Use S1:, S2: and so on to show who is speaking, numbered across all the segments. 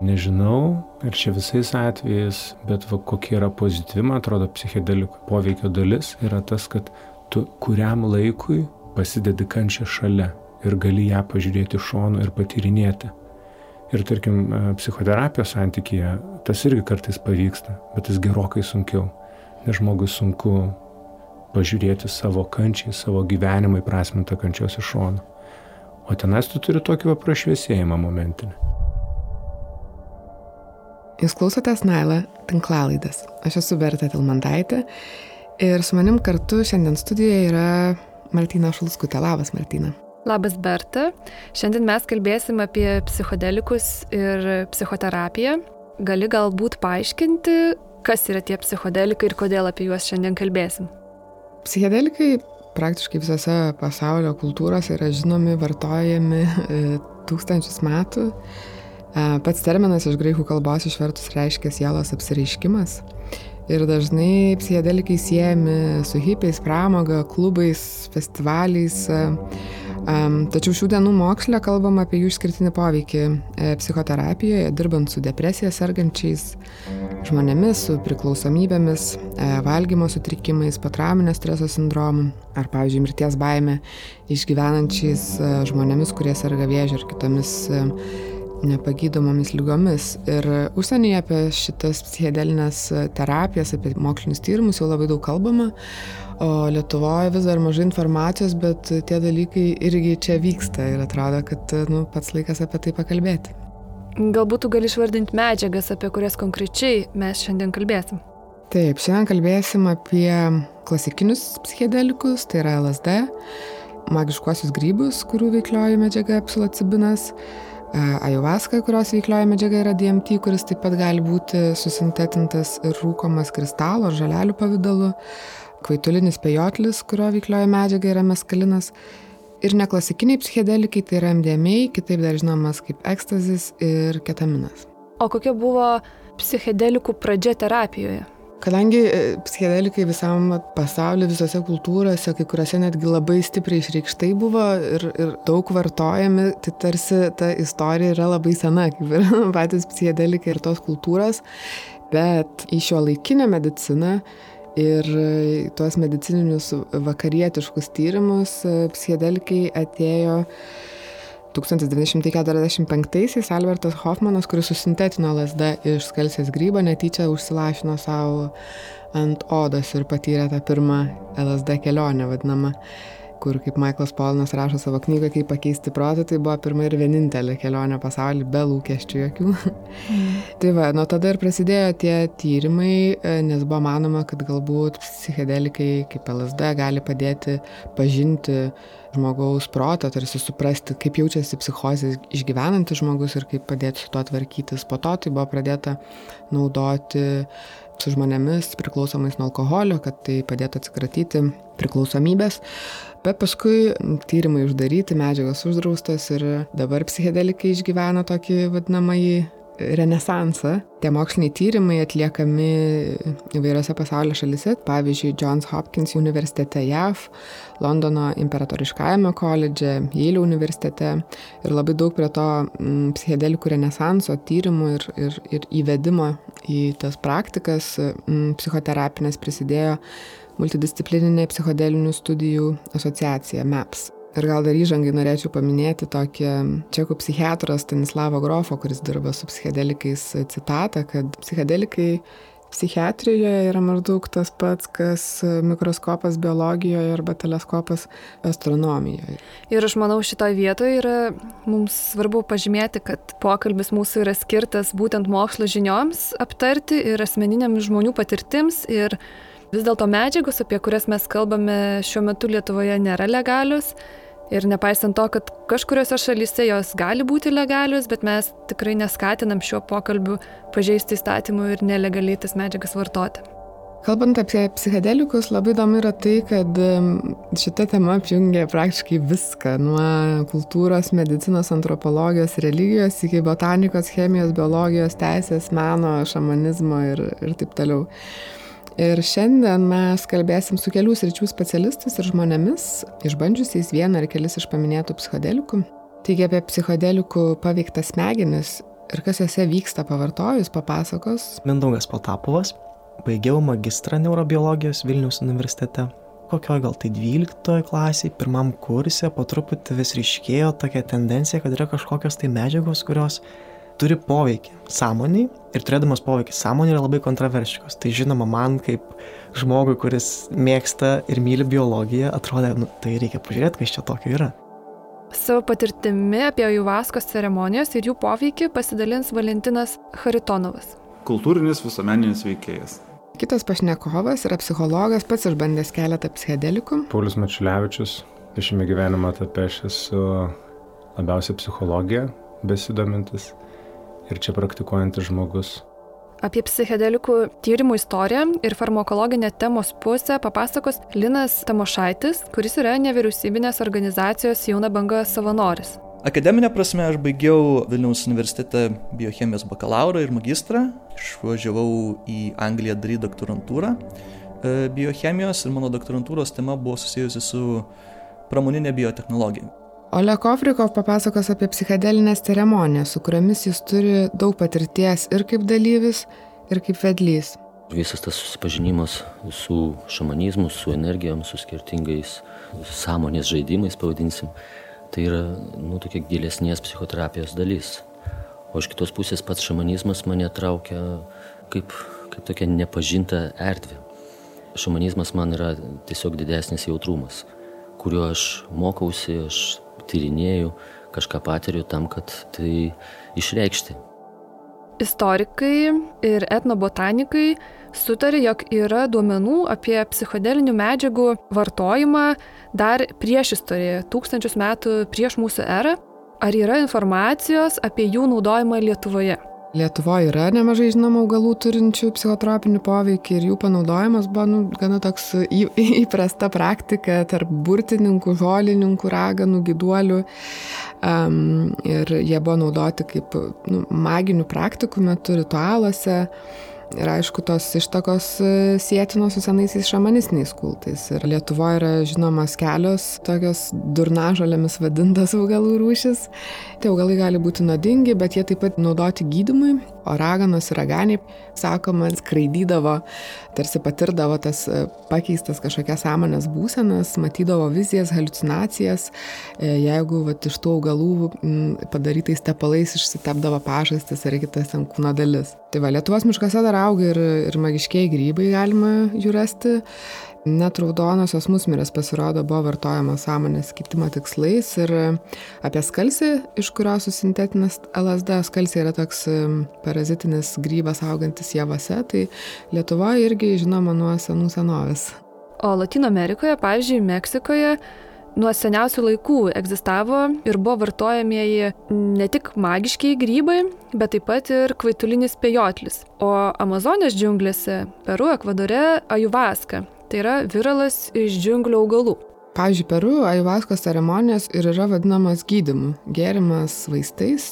S1: Nežinau, ar čia visais atvejais, bet va, kokia yra pozityvi, man atrodo, psichedelikų poveikio dalis yra tas, kad tu kuriam laikui pasidedi kančią šalia ir gali ją pažiūrėti šonu ir patyrinėti. Ir tarkim, psichoterapijos santykėje tas irgi kartais pavyksta, bet tas gerokai sunkiau, nes žmogui sunku pažiūrėti savo kančiai, savo gyvenimą įprasmintą kančios iš šono. O tenais tu turi tokį prašviesėjimą momentinį.
S2: Jūs klausotės Nailą tinklalaidės. Aš esu Berta Tilmantaitė ir su manim kartu šiandien studijoje yra Martina Šulskutė. Labas, Martina.
S3: Labas, Berta. Šiandien mes kalbėsim apie psichodelikus ir psichoterapiją. Gali galbūt paaiškinti, kas yra tie psichodelikai ir kodėl apie juos šiandien kalbėsim?
S2: Psichedelikai praktiškai visose pasaulio kultūrose yra žinomi, vartojami e, tūkstančius metų. E, pats terminas iš graikų kalbos išvertus reiškia sielos apsireiškimas. Ir dažnai psichedelikai siejami su hipiais, pramoga, klubais, festivaliais. Um, tačiau šių dienų moksle kalbam apie jų išskirtinį poveikį e, psichoterapijoje, dirbant su depresija sergančiais žmonėmis, su priklausomybėmis, e, valgymo sutrikimais, patrauminio streso sindromu ar, pavyzdžiui, mirties baime išgyvenančiais e, žmonėmis, kurie serga vėžio ir kitomis e, nepagydomomis lygomis. Ir užsienyje apie šitas psichedelinės terapijas, apie mokslinius tyrimus jau labai daug kalbama, o Lietuvoje vis dar mažai informacijos, bet tie dalykai irgi čia vyksta ir atrodo, kad nu, pats laikas apie tai pakalbėti.
S3: Galbūt tu gali išvardinti medžiagas, apie kurias konkrečiai mes šiandien kalbėsim.
S2: Taip, šiandien kalbėsim apie klasikinius psichedelikus, tai yra LSD, magiškuosius grybus, kurių veiklioji medžiaga psilocibinas, Ajuvaska, kurios veiklioji medžiaga yra DMT, kuris taip pat gali būti susintetintas ir rūkomas kristalo ar žalelių pavydalu, kvaitulinis pejotlis, kurio veiklioji medžiaga yra meskalinas, ir neklasikiniai psichedelikai, tai yra MDMA, kitaip dar žinomas kaip ekstazis ir ketaminas.
S3: O kokia buvo psichedelikų pradžia terapijoje?
S2: Kadangi e, psichedelikai visam pasauliu, visose kultūrose, kai kuriuose netgi labai stipriai išreikštai buvo ir, ir daug vartojami, tai tarsi ta istorija yra labai sena, kaip ir patys psichedelikai ir tos kultūros, bet į šio laikinę mediciną ir tuos medicininius vakarietiškus tyrimus e, psichedelikai atėjo 1945-aisiais Albertas Hoffmanas, kuris susintetino lasdą iš skalsės grybo, netyčia užsilašino savo ant odos ir patyrė tą pirmą LSD kelionę vadinamą kur, kaip Michaelas Polinas rašo savo knygą, kaip pakeisti protą, tai buvo pirma ir vienintelė kelionė pasaulį be lūkesčių jokių. Mm. tai va, nuo tada ir prasidėjo tie tyrimai, e, nes buvo manoma, kad galbūt psichedelikai kaip LSD gali padėti pažinti žmogaus protą, tarsi suprasti, kaip jaučiasi psichozės išgyvenantis žmogus ir kaip padėti su tuo tvarkytis. Po to tai buvo pradėta naudoti su žmonėmis priklausomais nuo alkoholio, kad tai padėtų atsikratyti priklausomybės. Bet paskui tyrimai uždaryti, medžiagos uždraustos ir dabar psichedelikai išgyvena tokį vadinamąjį renesansą. Tie moksliniai tyrimai atliekami įvairiose pasaulio šalise, pavyzdžiui, Johns Hopkins universitete JAV, Londono imperatoriškajame koledže, Yale universitete ir labai daug prie to mm, psichedelikų renesanso tyrimų ir, ir, ir įvedimo į tas praktikas mm, psichoterapinės prisidėjo multidisciplininė psichodelinių studijų asociacija MEPS. Ir gal dar įžangai norėčiau paminėti tokį čekų psichiatrą Stanislavo Grofo, kuris dirba su psichedelikais citatą, kad psichedelikai psichiatrijoje yra maždaug tas pats, kas mikroskopas biologijoje arba teleskopas astronomijoje.
S3: Ir aš manau, šitoje vietoje yra mums svarbu pažymėti, kad pokalbis mūsų yra skirtas būtent mokslo žinioms aptarti ir asmeniniams žmonių patirtims ir Vis dėlto medžiagos, apie kurias mes kalbame šiuo metu Lietuvoje, nėra legalius. Ir nepaisant to, kad kažkuriuose šalyse jos gali būti legalius, bet mes tikrai neskatinam šiuo pokalbiu pažeisti įstatymų ir nelegaliai tas medžiagas vartoti.
S2: Kalbant apie psichedelikus, labai įdomu yra tai, kad šita tema apjungia praktiškai viską, nuo kultūros, medicinos, antropologijos, religijos iki botanikos, chemijos, biologijos, teisės, meno, šamanizmo ir, ir taip toliau. Ir šiandien mes kalbėsim su kelių sričių specialistais ir žmonėmis, išbandžiusiais vieną ar kelis iš paminėtų psichodelikų. Taigi apie psichodelikų paveiktą smegenis ir kas juose vyksta pavartojus, papasakos.
S4: Mindaugas Potapovas, baigiau magistrą neurobiologijos Vilniaus universitete. Kokioj gal tai 12 klasiai, pirmam kursė, po truputį vis ryškėjo tokia tendencija, kad yra kažkokios tai medžiagos, kurios turi poveikį sąmoniai ir turėdamas poveikį sąmoniai yra labai kontroversiškos. Tai žinoma, man kaip žmogui, kuris mėgsta ir myli biologiją, atrodė, nu, tai reikia pažiūrėti, kas čia tokio yra.
S3: Savo patirtimi apie Juvaskos ceremonijas ir jų poveikį pasidalins Valentinas Haritonovas.
S5: Kultūrinis visuomeninis veikėjas.
S2: Kitas pašnekovas yra psichologas, pats išbandęs keletą psichedelikų.
S1: Paulius Mačiulevičius, šiame gyvenimo etape aš esu labiausiai psichologija besidomintis ir čia praktikuojantis žmogus.
S3: Apie psichedelikų tyrimų istoriją ir farmakologinę temos pusę papasakos Linas Tamošaitis, kuris yra nevyriausybinės organizacijos jauna banga savanoris.
S6: Akademinė prasme aš baigiau Vilniaus universitete biochemijos bakalauro ir magistrą, išvažiavau į Angliją daryti doktorantūrą e, biochemijos ir mano doktorantūros tema buvo susijusi su pramoninė biotehnologija.
S2: Ole Kofrikov papasakos apie psichedelinės ceremonijas, su kuriomis jis turi daug patirties ir kaip dalyvis, ir kaip vedlys.
S7: Visas tas susipažinimas su šamanizmu, su energijom, su skirtingais sąmonės žaidimais, pavadinsim, tai yra, nu, tokia gilesnės psichoterapijos dalis. O iš kitos pusės pats šamanizmas mane traukia kaip, kaip tokia nepažinta erdvė. Šamanizmas man yra tiesiog didesnis jautrumas, kuriuo aš mokausi, aš tyrinėju, kažką patiriu tam, kad tai išreikšti.
S3: Istorikai ir etnobotanikai sutarė, jog yra duomenų apie psichodelinių medžiagų vartojimą dar prieš istoriją, tūkstančius metų prieš mūsų erą. Ar yra informacijos apie jų naudojimą Lietuvoje?
S2: Lietuvoje yra nemažai žinomų augalų turinčių psichotropinį poveikį ir jų panaudojimas buvo nu, gana toks į, įprasta praktika tarp burtininkų, žolininkų, raganų, giduolių. Um, ir jie buvo naudoti kaip nu, maginių praktikų metu ritualuose. Ir aišku, tos ištakos e, sėtinos su senaisiais šamanistiniais kultais. Ir Lietuvoje yra žinomas kelios tokios durnažolėmis vadintas augalų rūšis. Tie augalai gali būti nuodingi, bet jie taip pat naudoti gydimui. O raganos ir raganiai, sakoma, skraidydavo, tarsi patirdavo tas e, pakeistas kažkokias sąmonės būsenas, matydavo vizijas, halucinacijas. E, jeigu vat, iš tų augalų padarytais tepalais išsitepdavo pažastis ar kitas ant kūno dalis. Tai va, Lietuvos miškose dar auga ir, ir magiškiai grybai galima jų rasti. Net raudonosios musmirės pasirodo buvo vartojamos sąmonės kitimo tikslais ir apie skalsį, iš kurios susintetinas LSD, skalsė yra toks parazitinis grybas augantis javose, tai Lietuvoje irgi žinoma nuo senų senovės.
S3: O Latino Amerikoje, pavyzdžiui, Meksikoje, nuo seniausių laikų egzistavo ir buvo vartojamieji ne tik magiškiai grybai, bet taip pat ir kvaitulinis pejotlis. O Amazonės džiunglėse, Peru, Ekvadore, ajuvaska Tai yra viralas iš džiunglių augalų.
S2: Pavyzdžiui, Peru ajuvaskos ceremonijos ir yra vadinamas gydimu, gėrimas vaistais,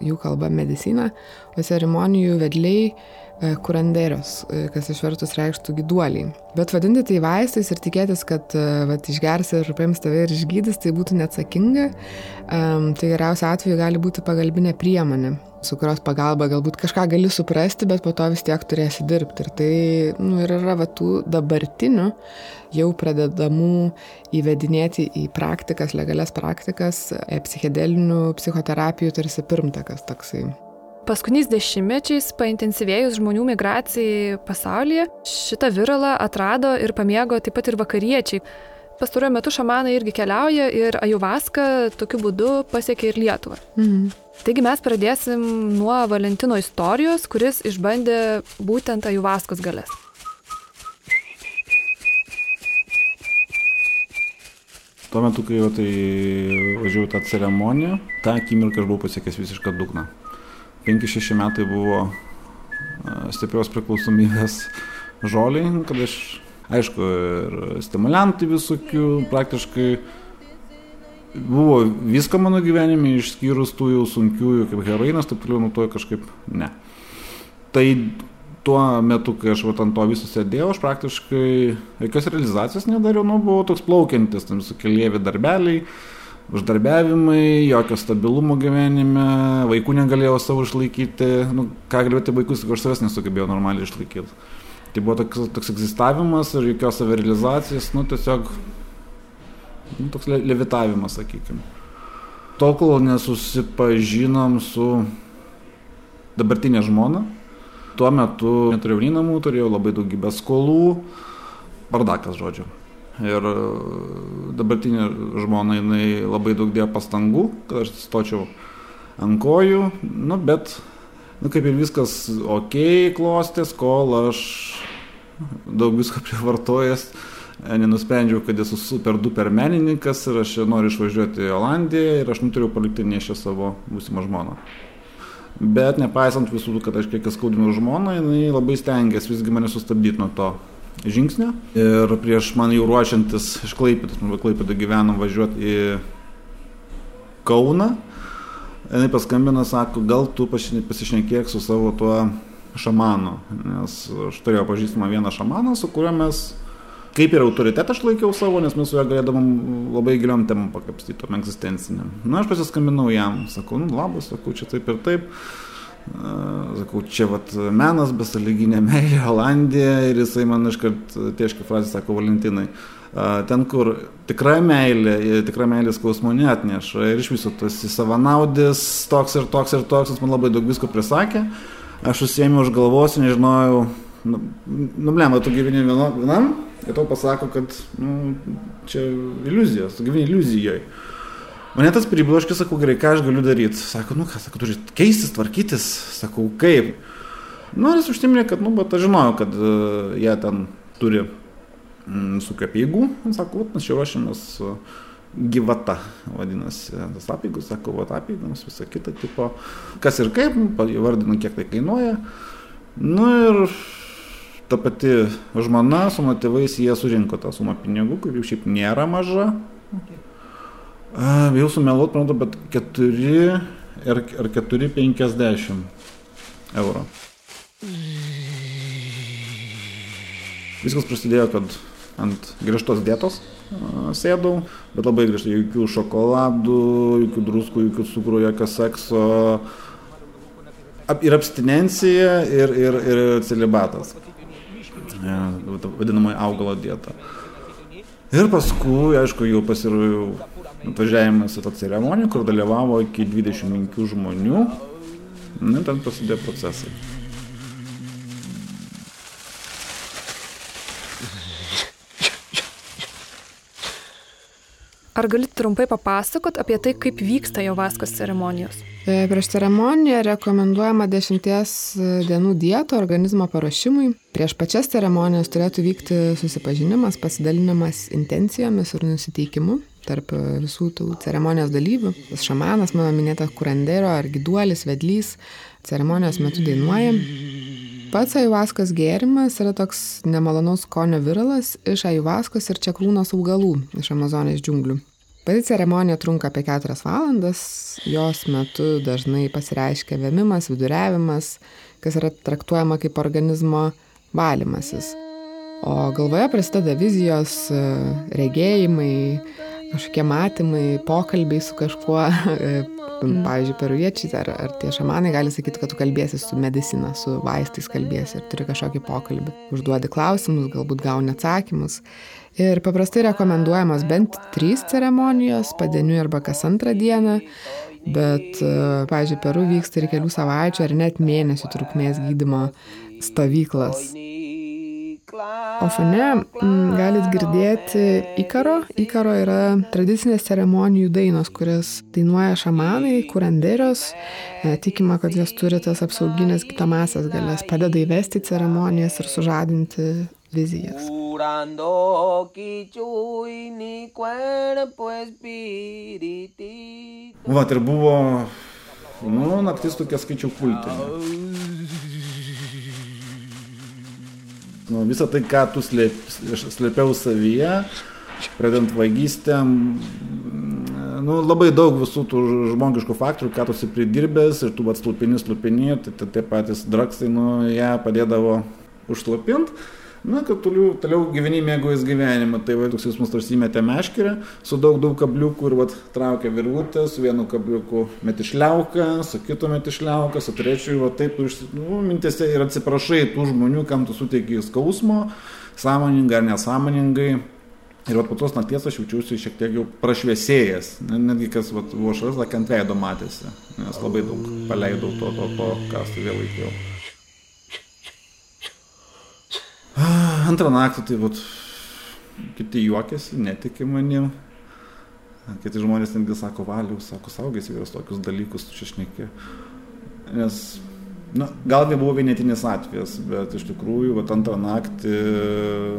S2: jų kalba medicina, o ceremonijų vedliai kuranderios, e, kas išvertus reikštų gyduoliai. Bet vadinti tai vaistais ir tikėtis, kad e, vat, išgersi ir paims tave ir išgydys, tai būtų neatsakinga. Um, tai geriausia atveju gali būti pagalbinė priemonė su kurios pagalba galbūt kažką gali suprasti, bet po to vis tiek turėsi dirbti. Ir tai nu, ir yra va, tų dabartinių jau pradedamų įvedinėti į praktikas, legalias praktikas, e, psichedelinių psichoterapijų tarsi pirmtakas toksai.
S3: Paskutiniais dešimtmečiais paintensyvėjus žmonių migracijai pasaulyje, šitą viralą atrado ir pamėgo taip pat ir vakariečiai. Pastaruoju metu šamanai irgi keliauja ir ajuvaską tokiu būdu pasiekia ir Lietuvą. Mhm. Taigi mes pradėsim nuo Valentino istorijos, kuris išbandė būtent ajuvaskos galės.
S5: Tuo metu, kai jau tai važiavau tą ceremoniją, tą akimirką aš buvau pasiekęs visišką dugną. 5-6 metai buvo stiprios priklausomybės žoliai, kad aš, aišku, ir stimuliantai visokių, praktiškai buvo visko mano gyvenime, išskyrus tų jau sunkiųjų kaip heroinas, taip toliau nuo to kažkaip ne. Tai tuo metu, kai aš vat, ant to viso sėdėjau, aš praktiškai jokios realizacijos nedariau, nu, buvau toks plaukiantis, tam lievi darbeliai, uždarbiavimai, jokio stabilumo gyvenime, vaikų negalėjau savo išlaikyti, nu, ką galėjote vaikus, aš savęs nesugebėjau normaliai išlaikyti. Tai buvo toks, toks egzistavimas ir jokios savirealizacijos, nu tiesiog nu, toks le, levitavimas, sakykime. Tol, kol nesusipažinom su dabartinė žmona, tuo metu neturėjau nei namų, turėjau labai daugybę skolų, bardakas žodžiu. Ir e, dabartinė žmona, jinai labai daug dėjo pastangų, kad aš stočiau ant kojų, nu, bet, nu, kaip ir viskas ok klostės, kol aš daug visko privartojęs, e, nenusprendžiau, kad esu super duper menininkas ir aš noriu išvažiuoti į Olandiją ir aš nutariau palikti nešę savo būsimą žmoną. Bet nepaisant visų, kad aš kiek skaudinau žmoną, jinai labai stengiasi visgi mane sustabdyti nuo to žingsnio. Ir prieš man jau ruošiantis iš Klaipėdos, man Klaipėdą gyvenom važiuoti į Kauną, jinai paskambina, sako, gal tu pasišnekėk su savo tuo šamanu, nes aš turėjau pažįstamą vieną šamaną, su kuriuo mes kaip ir autoritetą aš laikiau savo, nes mes su juo galėdavom labai giliom temom pakapstyti, tom egzistenciniam. Na, aš pasiskambinau jam, sakau, nu labas, sakau, čia taip ir taip. Sakau, čia vat menas, besaliginė meilė, Olandija ir jisai man iškart tieškai frazė sako, Valentinai, ten, kur tikra meilė, tikra meilė skausmo neatneša ir iš viso tas savanaudis, toks ir toks ir toks, jis man labai daug visko prisakė, aš užsiemiau už galvos nežinojau, nu, nu blem, tu gyveni vienam ir tau pasako, kad nu, čia iliuzijos, tu gyveni iliuzijoje. Mane tas pribloškė, sakau, gerai, ką aš galiu daryti. Sako, nu ką, sako, turi keistis, tvarkytis. Sakau, kaip. Nu, jis užsiminė, kad, nu, bet aš žinojau, kad uh, jie ten turi mm, su kapėgų. Sako, mes čia ruošiamės uh, gyvata, vadinasi, tas apėgus, sako, va, apėgams, visą kitą tipo. Kas ir kaip, įvardinu, kiek tai kainuoja. Nu ir ta pati žmona su motyvais jie surinko tą sumą pinigų, kur jau šiaip nėra maža. Okay. Bijau sumeluot, manau, bet 4 ar, ar 4,50 eurų. Viskas prasidėjo, kad ant griežtos dietos sėdau, bet labai griežtai, jokių šokoladų, jokių druskų, jokių cukrų, jokio sekso. Ir abstinencija, ir, ir, ir celibatas. Vadinamoji augalo dieta. Ir paskui, aišku, jau pasirūjau atvažiavimas į tą ceremoniją, kur dalyvavo iki 25 žmonių. Na, ten prasidėjo procesai.
S3: Ar galite trumpai papasakot apie tai, kaip vyksta jo vaskos ceremonijos?
S2: E, prieš ceremoniją rekomenduojama dešimties dienų dieto organizmo paruošimui. Prieš pačias ceremonijas turėtų vykti susipažinimas, pasidalinimas intencijomis ir nusiteikimu tarp visų tų ceremonijos dalyvių. Tas šamanas, mano minėtas kurandero ar giduolis, vedlys, ceremonijos metu dainuoja. Pats ajuvaskos gėrimas yra toks nemalonaus skonio viralas iš ajuvaskos ir čekrūnos augalų iš Amazonės džiunglių. Pati ceremonija trunka apie 4 valandas, jos metu dažnai pasireiškia vėmimas, viduriavimas, kas yra traktuojama kaip organizmo valymasis. O galvoje prasideda vizijos, regėjimai, kažkokie matymai, pokalbiai su kažkuo, e, pavyzdžiui, peruviečiai ar, ar tie šamanai gali sakyti, kad tu kalbėsi su medicina, su vaistais kalbėsi ir turi kažkokį pokalbį. Užduodi klausimus, galbūt gauni atsakymus. Ir paprastai rekomenduojamos bent trys ceremonijos, padieniui arba kas antrą dieną. Bet, e, pavyzdžiui, Peru vyksta ir kelių savaičių ar net mėnesių trukmės gydimo stovyklas. O fone m, galit girdėti Ikaro. Ikaro yra tradicinės ceremonijų dainos, kurias dainuoja šamanai, kuranderios. E, tikima, kad jos turi tas apsauginės kitamasias galės, padeda įvesti ceremonijas ir sužadinti vizijas.
S5: Vat ir buvo, nu, naktis tokia skaičiau pultinė. Nu, visą tai, ką tu slėp, slėpiau savyje, pradedant vagystėm, nu, labai daug visų tų žmogiškų faktorių, ką tu esi pridirbęs ir tu pats slupini, slupini, tai, tai tie patys draksai, nu, ją padėdavo užslopinti. Na, kad toliau, toliau gyveni mėgojus gyvenimą, tai va toks jausmas tarsi įmetė meškerę, su daug daug kabliukų ir va traukia virvutę, su vienu kabliuku metišliauką, su kitu metišliauką, su trečiu, va taip, nu, mintėse ir atsiprašai tų žmonių, kam tu suteiki skausmo, sąmoningai ar nesąmoningai. Ir vat, po tos nakties aš jaučiausi šiek tiek jau prašviesėjęs, netgi kas vat, buvo šalia, sakant, ant veido matėsi, nes labai daug paleidau to, to, to, ką su vėl laikiau. Antrą naktį tai vat, kiti juokėsi, netikė manim. Kiti žmonės netgi sako, valiu, sako, saugėsi vyras tokius dalykus, tu čia šneki. Nes, na, gal tai buvo vienetinis atvejas, bet iš tikrųjų, va, antrą naktį,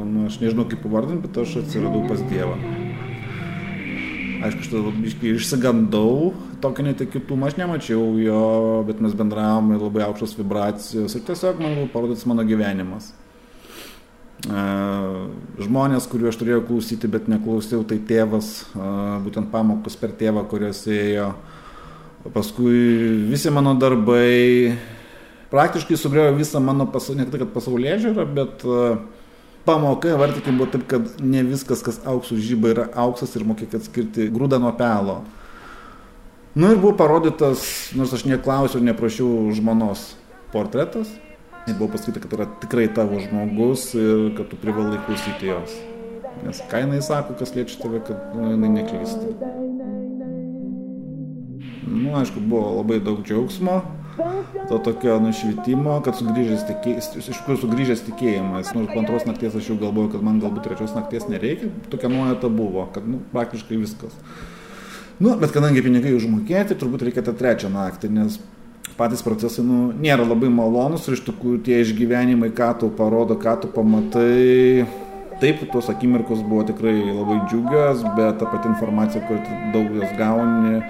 S5: nu, aš nežinau kaip pavardinti, bet aš atsiradau pas Dievą. Aišku, aš tada biškai išsigandau, tokio netikėtumą aš nemačiau jo, bet mes bendravome labai aukštos vibracijos ir tiesiog man buvo parodytas mano gyvenimas. Žmonės, kuriuo aš turėjau klausyti, bet neklausiau, tai tėvas, būtent pamokus per tėvą, kurios ėjo. Paskui visi mano darbai praktiškai sugrėjo visą mano pasaulį, ne tik tai, pasaulyje žiūrą, bet pamoka, vartikai buvo taip, kad ne viskas, kas auksų žyba, yra auksas ir mokėk atskirti grūdą nuo pelo. Na nu, ir buvo parodytas, nors aš neklausiau, neprašiau žmonos portretas, Ir buvo pasakyta, kad yra tikrai tavo žmogus ir kad tu privalai klausyti jos. Nes ką jinai sako, kas liečia tave, kad nu, jinai neklysta. Nu, aišku, buvo labai daug džiaugsmo, to tokio nušvitimo, kad sugrįžęs tikėjimas, iš tikrųjų sugrįžęs tikėjimas. Nors po antros nakties aš jau galvoju, kad man galbūt trečios nakties nereikia, tokia nuojata buvo, kad nu, praktiškai viskas. Nu, bet kadangi pinigai užmokėti, turbūt reikia tą trečią naktį, nes patys procesai nu, nėra labai malonus ir iš tikrųjų tie išgyvenimai, ką tau parodo, ką tu pamatai. Taip, tos akimirkos buvo tikrai labai džiugios, bet ta pati informacija, kur daug jos gauni,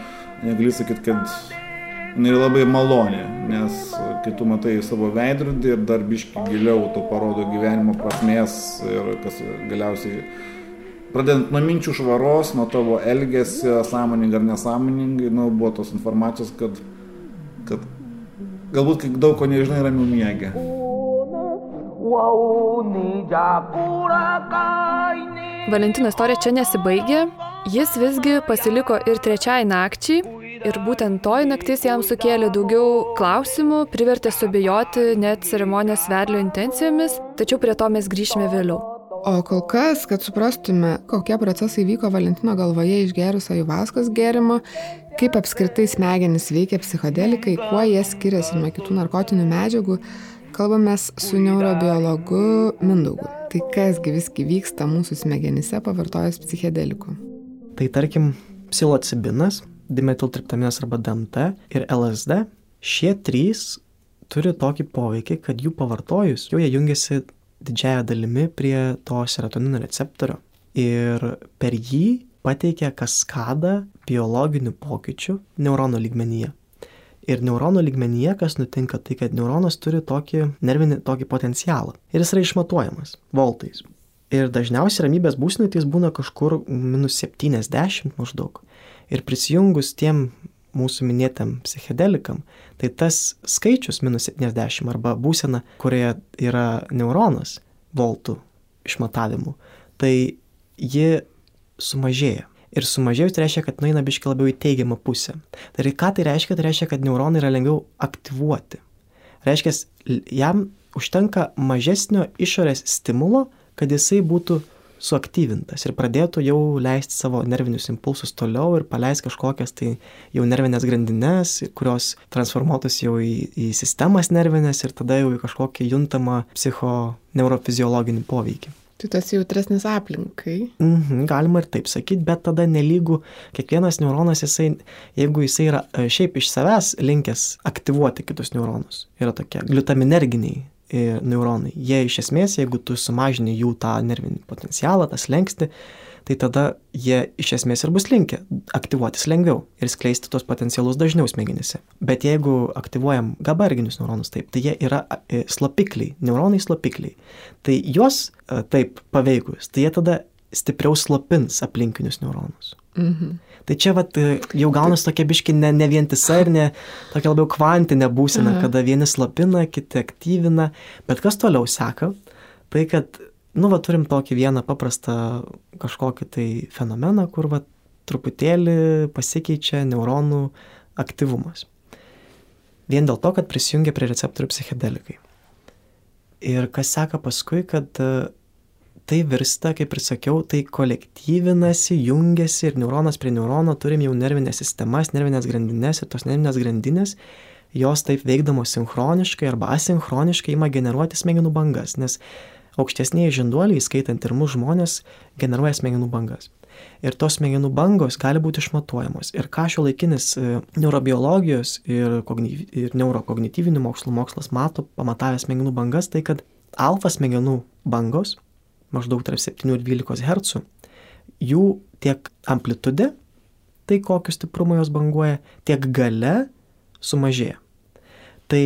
S5: negali sakyti, kad jinai labai malonė, nes kai tu matai savo veidrodį ir dar biški giliau tu parodo gyvenimo prasmės ir kas galiausiai pradedant nuo minčių švaros, nuo tavo elgesio, sąmoningai ar nesąmoningai, nu, buvo tos informacijos, kad, kad galbūt daug ko nežinai, ramiau miegi.
S3: Valentino istorija čia nesibaigė, jis visgi pasiliko ir trečiai nakčiai ir būtent toj naktis jam sukėlė daugiau klausimų, privertė subijoti net ceremonijos vedlio intencijomis, tačiau prie to mes grįšime vėliau.
S2: O kol kas, kad suprastume, kokie procesai vyko Valentino galvoje išgerus ajuvaskos gėrimo, kaip apskritai smegenys veikia psichodelikai, kuo jie skiriasi nuo kitų narkotinių medžiagų, kalbamės su neurobiologu Mindaugu. Tai kasgi visgi vyksta mūsų smegenyse pavartojus psichedelikų?
S4: Tai tarkim, psilocibinas, dimetiltriptaminas arba DMT ir LSD, šie trys turi tokį poveikį, kad jų pavartojus, jau jie jungiasi didžiaja dalimi prie to serotonino receptorio ir per jį pateikia kaskadą biologinių pokyčių neurono lygmenyje. Ir neurono lygmenyje, kas nutinka, tai kad neuronas turi tokį nervinį tokį potencialą. Ir jis yra išmatuojamas voltais. Ir dažniausiai ramybės būsnai tai jis būna kažkur minus 70 maždaug. Ir prisijungus tiem mūsų minėtam psichedelikam, tai tas skaičius minus 70 arba būsena, kurioje yra neuronas voltų išmatavimų, tai ji sumažėja. Ir sumažėjus tai reiškia, kad nueina biški labiau į teigiamą pusę. Tai ką tai reiškia? Tai reiškia, kad neuronai yra lengviau aktyvuoti. Reiškia, jam užtenka mažesnio išorės stimulo, kad jisai būtų suaktyvintas ir pradėtų jau leisti savo nervinius impulsus toliau ir paleis kažkokias tai jau nervinės grandines, kurios transformuotus jau į, į sistemas nervinės ir tada jau į kažkokį juntamą psichoneurofiziologinį poveikį.
S2: Tai tas jautresnis aplinkai.
S4: Mhm, galima ir taip sakyti, bet tada nelygų kiekvienas neuronas, jisai, jeigu jisai yra e, šiaip iš savęs linkęs aktyvuoti kitus neuronus, yra tokie glutaminerginiai neuronai. Jie iš esmės, jeigu tu sumažini jų tą nervinį potencialą, tas lengsti, tai tada jie iš esmės ir bus linkę aktyvuotis lengviau ir skleisti tos potencialus dažniau smegenyse. Bet jeigu aktyvuojam gabarginius neuronus taip, tai jie yra e, slopikliai, neuronai slopikliai. Tai juos e, taip paveikus, tai jie tada stipriau slopins aplinkinius neuronus. Mhm. Tai čia vat, e, jau gaunasi tokia biški ne, ne vientisa ir ne tokia labiau kvantinė būsena, mhm. kada vieni slopina, kiti aktyvina, bet kas toliau seka, Tai kad, nu, va, turim tokį vieną paprastą kažkokį tai fenomeną, kur, va, truputėlį pasikeičia neuronų aktyvumas. Vien dėl to, kad prisijungia prie receptorių psichedelikai. Ir kas seka paskui, kad tai virsta, kaip ir sakiau, tai kolektyvinasi, jungiasi ir neuronas prie neurono turim jau nervinės sistemas, nervinės grandinės ir tos nervinės grandinės, jos taip veikdamos sinchroniškai arba asinchroniškai ima generuoti smegenų bangas, nes aukštesnėje žinduoliai, skaitant ir mūsų žmonės, generuoja smegenų bangas. Ir tos smegenų bangos gali būti išmatuojamos. Ir ką šio laikinis e, neurobiologijos ir, kogni, ir neurokognityvinių mokslų mokslas mato, pamatavęs smegenų bangas, tai kad alfa smegenų bangos maždaug tarp 7 ir 12 Hz, jų tiek amplitudė, tai kokiu stiprumu jos banguoja, tiek gale sumažėja. Tai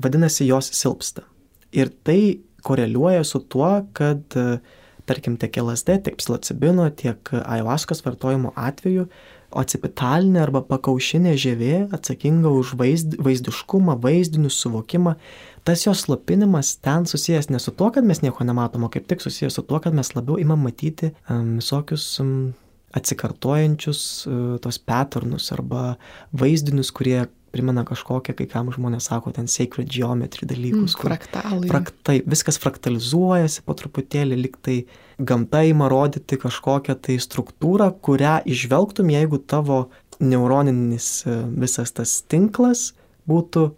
S4: vadinasi, jos silpsta. Ir tai koreliuoja su tuo, kad tarkim tiek LSD, tiek psilocibino, tiek ayahuaskas vartojimo atveju ocipitalinė arba pakaušinė žievė atsakinga už vaizd, vaizdiškumą, vaizdinių suvokimą, tas jos slopinimas ten susijęs ne su tuo, kad mes nieko nematom, o kaip tik susijęs su tuo, kad mes labiau imam matyti um, visokius um, atsikartojančius uh, tos patternus arba vaizdinius, kurie primena kažkokią, kai kam žmonės sako, ten sacred geometry dalykus.
S2: Mm, fraktalai.
S4: Fraktai, viskas fraktalizuojasi po truputėlį, liktai gamta ima rodyti kažkokią tai struktūrą, kurią išvelgtum, jeigu tavo neuroninis uh, visas tas tinklas būtų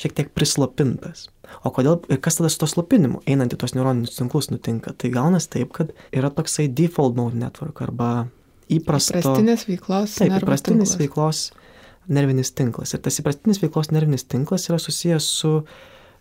S4: šiek tiek prislopintas. O kodėl ir kas tada su to slopinimu, einant į tos neuroninius tinklus nutinka? Tai gaunas taip, kad yra toksai default mode network arba įprasto...
S2: Įprastinės veiklos.
S4: Taip, įprastinis veiklos nervinis tinklas. Ir tas įprastinis veiklos nervinis tinklas yra susijęs su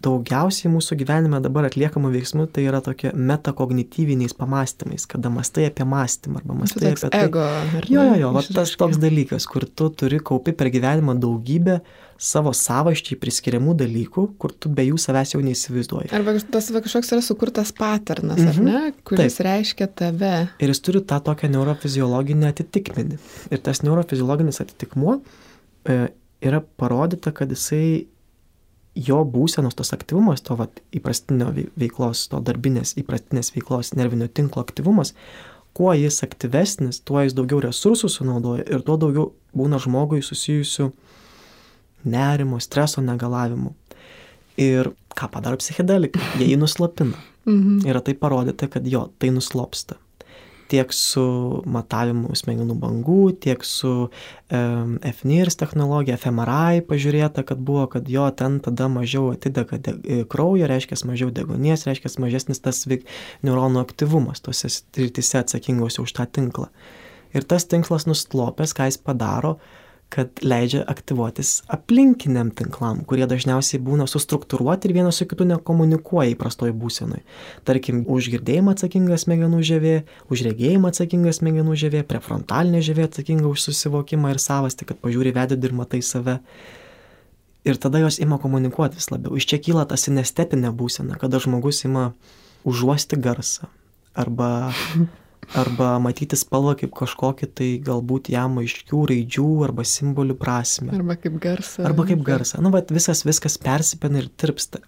S4: daugiausiai mūsų gyvenime dabar atliekamų veiksmų tai yra tokie metakognityviniais pamastymais, kada mastai apie mąstymą arba mastai apie
S2: tai. Ego.
S4: Jo, jo, jo, va, tas toks dalykas, kur tu turi kaupi per gyvenimą daugybę savo savaščiai priskiriamų dalykų, kur tu be jų savęs jau neįsivaizduoji.
S2: Arba tas va, kažkoks yra sukurtas paternas, mhm. ar ne, kuris Taip. reiškia tave.
S4: Ir jis turi tą tokią neurofiziologinę atitikmenį. Ir tas neurofiziologinis atitikmuo yra parodyta, kad jisai jo būsenos, tos aktyvumas, to vat, įprastinio veiklos, to darbinės įprastinės veiklos nervinio tinklo aktyvumas, kuo jis aktyvesnis, tuo jis daugiau resursų sunaudoja ir tuo daugiau būna žmogui susijusių nerimo, streso negalavimų. Ir ką padaro psichedelika? Jie jį nuslopina. Mhm. Yra tai parodyta, kad jo, tai nuslopsta tiek su matavimu smegenų bangų, tiek su um, FNIRS technologija, FMRI pažiūrėta, kad buvo, kad jo ten tada mažiau atidega e, kraujo, reiškia mažiau degonės, reiškia mažesnis tas neuronų aktyvumas tose srityse atsakingose už tą tinklą. Ir tas tinklas nuslopęs, ką jis padaro, kad leidžia aktyvuotis aplinkiniam tinklam, kurie dažniausiai būna sustruktūruoti ir vienas su kitu nekomunikuoja įprastoj būsenoj. Tarkim, už girdėjimą atsakinga smegenų žievė, už regėjimą atsakinga smegenų žievė, prefrontalinė žievė atsakinga už susivokimą ir savastį, kad pažiūri vedėdį ir matai save. Ir tada jos ima komunikuoti vis labiau. Iš čia kyla ta sinestetinė būsena, kada žmogus ima užuosti garsą arba arba matyti spalvą kaip kažkokį tai galbūt jam aiškių raidžių arba simbolių prasme.
S2: Arba kaip garsą.
S4: Arba kaip garsą. Nu, bet visas viskas persipina ir tirpsta.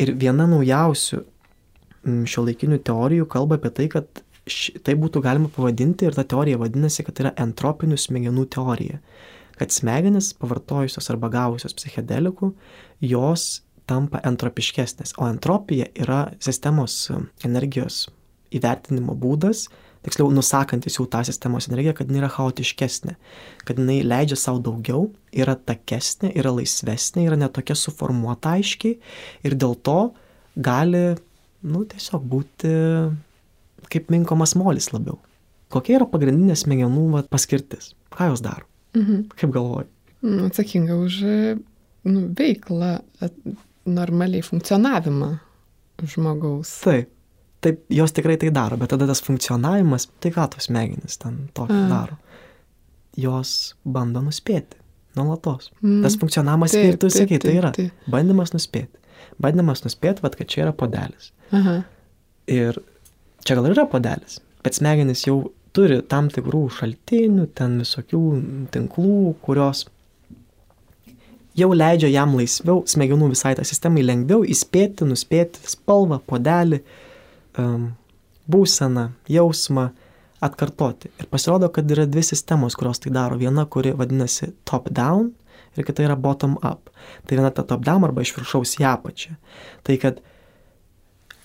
S4: Ir viena naujausių mm, šio laikinių teorijų kalba apie tai, kad ši, tai būtų galima pavadinti ir ta teorija vadinasi, kad tai yra entropinių smegenų teorija. Kad smegenis pavartojusios arba gavusios psichedelikų, jos tampa entropiškesnės. O entropija yra sistemos energijos įvertinimo būdas, tiksliau nusakantis jau tą sistemos energiją, kad jinai yra chaotiškesnė, kad jinai leidžia savo daugiau, yra takesnė, yra laisvesnė, yra netokia suformuota aiškiai ir dėl to gali, nu, tiesiog būti kaip minkomas molis labiau. Kokia yra pagrindinė smegenų va, paskirtis? Ką jos daro? Mhm. Kaip galvoji?
S2: Nu, atsakinga už nu, veiklą, normaliai funkcionavimą žmogaus.
S4: Taip taip, jos tikrai tai daro, bet tada tas funkcionavimas, tai ką tos smegenys ten tokio daro? Jos bando nuspėti, nuolatos. Mm. Tas funkcionavimas, kaip tu sakai, tai yra taip. bandymas nuspėti. Bandymas nuspėti, vad, kad čia yra podelis. Aha. Ir čia gal yra podelis, bet smegenys jau turi tam tikrų šaltinių, ten visokių tinklų, kurios jau leidžia jam laisviau, smegenų visai tą sistemai lengviau įspėti, nuspėti spalvą, podelį, uh, um, būseną, jausmą atkartoti. Ir pasirodo, kad yra dvi sistemos, kurios tai daro. Viena, kuri vadinasi top-down ir kita yra bottom-up. Tai viena ta top-down arba iš viršaus į apačią. Tai kad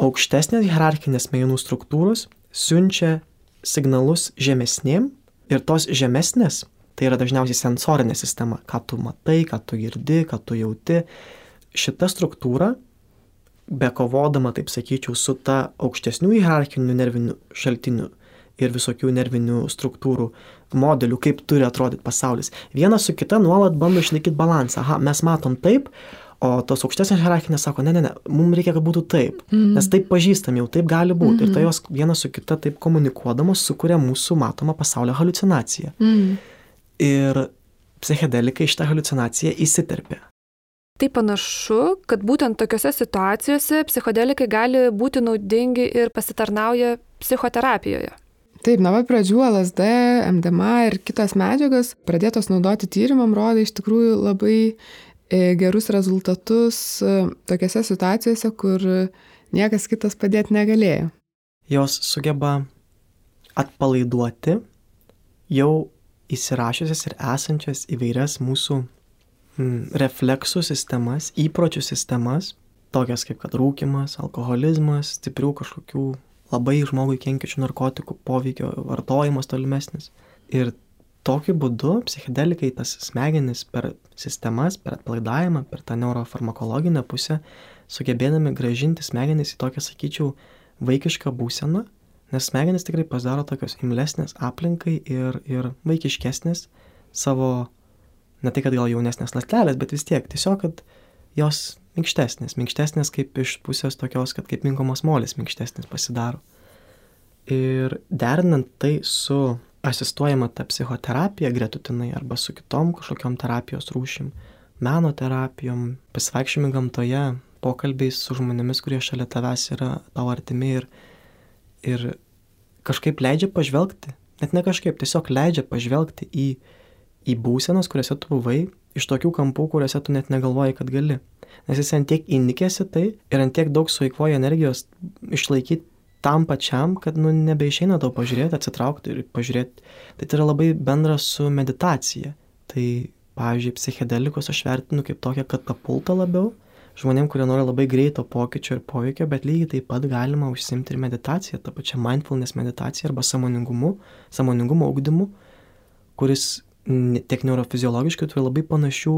S4: aukštesnės hierarchinės smegenų struktūros siunčia signalus žemesnėm ir tos žemesnės, tai yra dažniausiai sensorinė sistema, ką tu matai, ką tu girdi, ką tu jauti. Šita struktūra, be kovodama, taip sakyčiau, su ta aukštesnių hierarchinių nervinių šaltinių ir visokių nervinių struktūrų modelių, kaip turi atrodyti pasaulis. Viena su kita nuolat bando išlaikyti balansą. Aha, mes matom taip, O tos aukštesnės hierarchinės sako, ne, ne, ne, mums reikia, kad būtų taip, mm. nes taip pažįstam jau, taip gali būti. Mm. Ir tai jos viena su kita taip komunikuodamos sukuria mūsų matomą pasaulio halucinaciją. Mm. Ir psichedelikai šitą halucinaciją įsiterpia.
S3: Tai panašu, kad būtent tokiuose situacijose psichodelikai gali būti naudingi ir pasitarnauja psichoterapijoje.
S2: Taip, nuo pat pradžių LSD, MDMA ir kitos medžiagos pradėtos naudoti tyrimam rodo iš tikrųjų labai E, gerus rezultatus e, tokiose situacijose, kur niekas kitas padėti negalėjo.
S4: Jos sugeba atpalaiduoti jau įsirašusias ir esančias įvairias mūsų refleksų sistemas, įpročių sistemas, tokias kaip kad rūkimas, alkoholizmas, stiprių kažkokių labai žmogui kenkiančių narkotikų poveikio vartojimas tolimesnis. Ir tokiu būdu psichedelikai tas smegenis per sistemas, per atpalaidavimą, per tą neurofarmakologinę pusę, sugebėdami gražinti smegenis į tokią, sakyčiau, vaikišką būseną, nes smegenis tikrai pasidaro tokios imlesnės aplinkai ir, ir vaikiškesnės savo, ne tai kad gal jaunesnės lastelės, bet vis tiek, tiesiog, kad jos minkštesnės, minkštesnės kaip iš pusės tokios, kad kaip minkomos molis minkštesnės pasidaro. Ir derinant tai su asistuojama ta psichoterapija gretutinai arba su kitom kažkokiom terapijos rūšim, meno terapijom, pasivaikščiojimai gamtoje, pokalbiais su žmonėmis, kurie šalia tavęs yra tau artimi ir, ir kažkaip leidžia pažvelgti, net ne kažkaip, tiesiog leidžia pažvelgti į, į būsenas, kuriuose tu buvai, iš tokių kampų, kuriuose tu net negalvoji, kad gali. Nes jis ant tiek įnikėsi tai ir ant tiek daug sueikvoja energijos išlaikyti tam pačiam, kad nu, nebeišeina tau pažiūrėti, atsitraukti ir pažiūrėti. Tai tai yra labai bendra su meditacija. Tai, pavyzdžiui, psichedelikus aš vertinu kaip tokią katapultą labiau, žmonėm, kurie nori labai greito pokyčio ir poveikio, bet lygiai taip pat galima užsimti ir meditaciją, tą pačią mindfulness meditaciją arba samoningumu, samoningumo augdymu, kuris tiek neurofiziologiškai turi labai panašių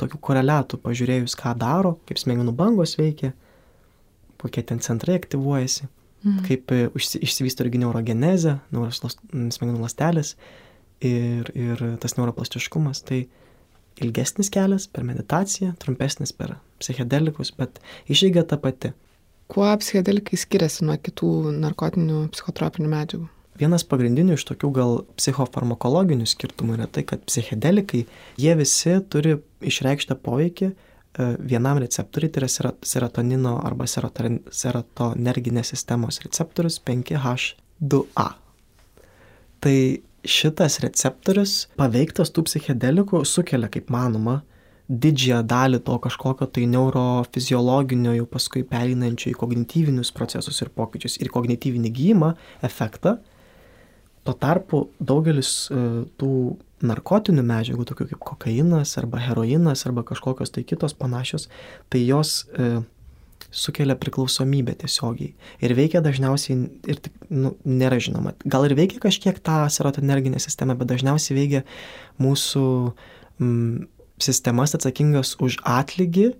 S4: tokių koreliatų, pažiūrėjus, ką daro, kaip smegenų bangos veikia, kokie ten centrai aktyvuojasi mhm. kaip e, išsivysto irgi neurogenezė, smegenų lastelės ir, ir tas neuroplastiškumas. Tai ilgesnis kelias per meditaciją, trumpesnis per psichedelikus, bet išeiga ta pati.
S2: Kuo psichedelikai skiriasi nuo kitų narkotinių psichotropinių medžiagų?
S4: Vienas pagrindinių iš tokių gal psichofarmakologinių skirtumų yra tai, kad psichedelikai, jie visi turi išreikštą poveikį E, vienam receptoriui, tai yra serotonino arba serotonerginės sistemos receptorius 5H2A. Tai šitas receptorius paveiktas tų psichedelikų sukelia, kaip manoma, didžiąją dalį to kažkokio tai neurofiziologinio jau paskui pereinančio į kognityvinius procesus ir pokyčius ir kognityvinį gydimą efektą. Tuo tarpu daugelis e, tų narkotinių medžiagų, tokių kaip kokainas arba heroinas arba kažkokios tai kitos panašios, tai jos e, sukelia priklausomybę tiesiogiai. Ir veikia dažniausiai, ir nu, nėra žinoma, gal ir veikia kažkiek tą serotonerginę sistemą, bet dažniausiai veikia mūsų mm, sistemas atsakingas už atlygį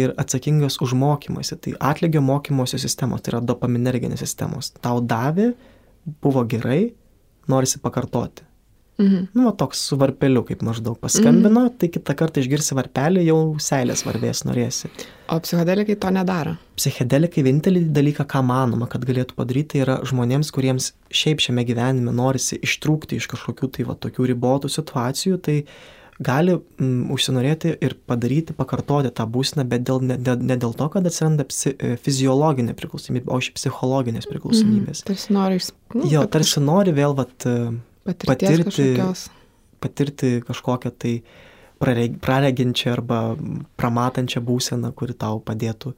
S4: ir atsakingas už mokymasi. Tai atlygio mokymosi sistemos, tai yra dopaminerginės sistemos. Tau davė, buvo gerai, norisi pakartoti. Mhm. Nu, toks su varpeliu, kaip maždaug paskambino, mhm. tai kitą kartą išgirsi varpelį, jau seilės varvės norėsi.
S2: O psichodelikai to nedaro?
S4: Psichodelikai vienintelį dalyką, ką manoma, kad galėtų padaryti, tai yra žmonėms, kuriems šiaip šiame gyvenime norisi ištrūkti iš kažkokių tai va tokių ribotų situacijų, tai gali mm, užsinorėti ir padaryti, pakartoti tą būseną, bet dėl, ne, ne, dėl to, kad atsiranda psi, e, fiziologinė priklausomybė, o iš psichologinės priklausomybės.
S2: Mm, tarsi nori,
S4: nu, jo, tarsi nori vėl vat, patirti, kažkokios. patirti kažkokią tai prareginčią arba pramatančią būseną, kuri tau padėtų.